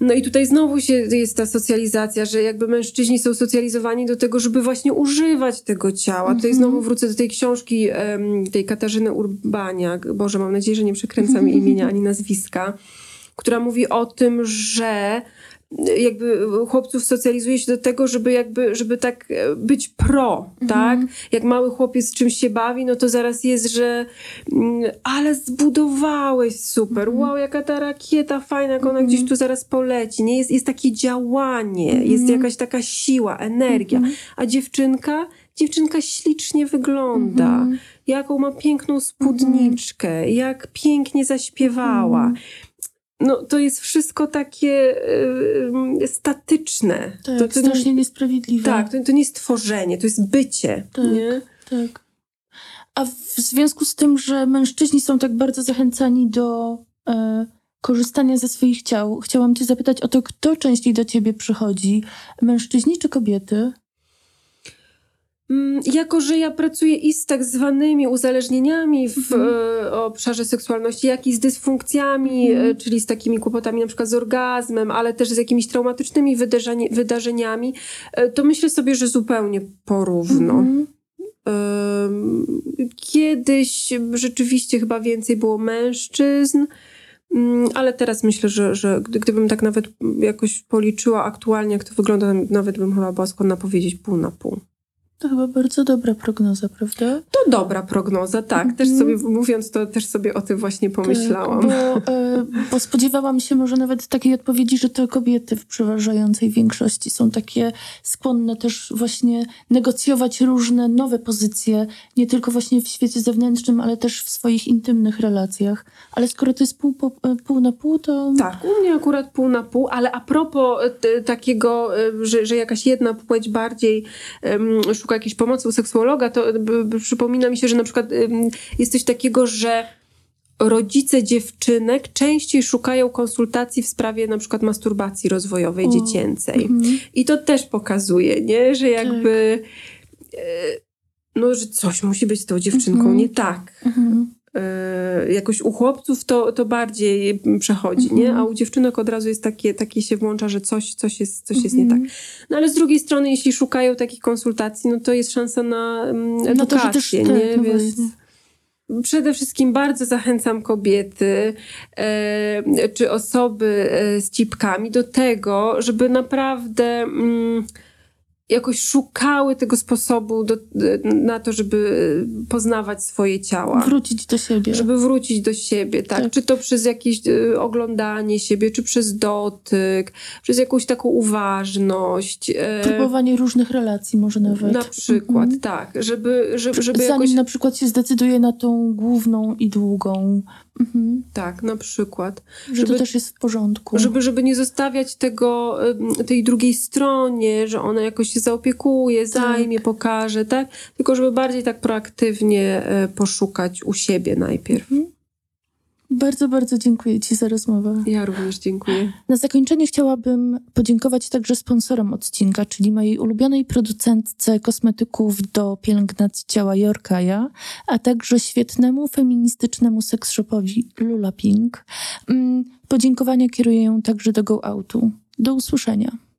No i tutaj znowu się jest ta socjalizacja, że jakby mężczyźni są socjalizowani do tego, żeby właśnie używać tego ciała. Mm -hmm. Tutaj znowu wrócę do tej książki tej Katarzyny Urbaniak. Boże, mam nadzieję, że nie przekręcam imienia ani nazwiska, która mówi o tym, że jakby chłopców socjalizuje się do tego, żeby jakby, żeby tak e, być pro, mhm. tak? Jak mały chłopiec czymś się bawi, no to zaraz jest, że mm, ale zbudowałeś super, mhm. wow, jaka ta rakieta fajna, jak ona mhm. gdzieś tu zaraz poleci, nie? Jest, jest takie działanie, jest jakaś taka siła, energia, a dziewczynka dziewczynka ślicznie wygląda, Mhm. jaką ma piękną spódniczkę, jak pięknie zaśpiewała. Mhm. No, to jest wszystko takie y, statyczne. Tak, to, to, strasznie niesprawiedliwe. tak, to, to nie jest tworzenie, to jest bycie. Tak. Nie? Tak. A w związku z tym, że mężczyźni są tak bardzo zachęcani do e, korzystania ze swoich ciał, chciałam Cię zapytać o to, kto częściej do Ciebie przychodzi? Mężczyźni czy kobiety? Mm, Jako, że ja pracuję i z tak zwanymi uzależnieniami w Mhm. e, obszarze seksualności, jak i z dysfunkcjami, Mhm. e, czyli z takimi kłopotami na przykład z orgazmem, ale też z jakimiś traumatycznymi wydarzeni, wydarzeniami, e, to myślę sobie, że zupełnie porówno. Mhm. Kiedyś rzeczywiście chyba więcej było mężczyzn, mm, ale teraz myślę, że, że gdy- gdybym tak nawet jakoś policzyła aktualnie, jak to wygląda, nawet bym chyba była skłonna powiedzieć pół na pół. To chyba bardzo dobra prognoza, prawda? To dobra prognoza, tak. Też Mhm. sobie mówiąc to, też sobie o tym właśnie pomyślałam. Tak, bo, e, bo spodziewałam się może nawet takiej odpowiedzi, że to kobiety w przeważającej większości są takie skłonne też właśnie negocjować różne nowe pozycje, nie tylko właśnie w świecie zewnętrznym, ale też w swoich intymnych relacjach. Ale skoro to jest pół, po, e, pół na pół, to... Tak, u mnie akurat pół na pół, ale a propos e, takiego, że, że jakaś jedna płeć bardziej em, szuka jakiejś pomocy u seksuologa, to przypomina mi się, że na przykład jest coś takiego, że rodzice dziewczynek częściej szukają konsultacji w sprawie na przykład masturbacji rozwojowej O. dziecięcej. Mhm. I to też pokazuje, nie? Że jakby e, no, że coś musi być z tą dziewczynką Mhm. nie tak. Mhm. E, jakoś u chłopców to, to bardziej przechodzi, Mhm. nie? A u dziewczynek od razu jest takie, takie się włącza, że coś, coś, jest, coś jest nie tak. Mhm. No ale z drugiej strony, jeśli szukają takich konsultacji, no to jest szansa na mm, No to, edukację, że też tak, nie? no Więc właśnie. przede wszystkim bardzo zachęcam kobiety e, czy osoby e, z cipkami do tego, żeby naprawdę mm, jakoś szukały tego sposobu do, na to, żeby poznawać swoje ciała. Wrócić do siebie. Żeby wrócić do siebie, tak? Tak. Czy to przez jakieś y, oglądanie siebie, czy przez dotyk, przez jakąś taką uważność. e, Próbowanie różnych relacji może nawet. na przykład, Mhm. tak. Żeby, żeby, żeby Zanim jakoś... na przykład się zdecyduje na tą główną i długą. Mhm. Tak, na przykład. Że Żeby- to też jest w porządku. Żeby, żeby nie zostawiać tego, tej drugiej stronie, że ona jakoś się zaopiekuje, Tak. zajmie, pokaże, tak? Tylko żeby bardziej tak proaktywnie e, poszukać u siebie najpierw. Mhm. Bardzo, bardzo dziękuję Ci za rozmowę. Ja również dziękuję. Na zakończenie chciałabym podziękować także sponsorom odcinka, czyli mojej ulubionej producentce kosmetyków do pielęgnacji ciała Jorkaja, a także świetnemu feministycznemu seksshopowi Lula Pink. Mm, Podziękowania kieruję także do Go Outu. Do usłyszenia.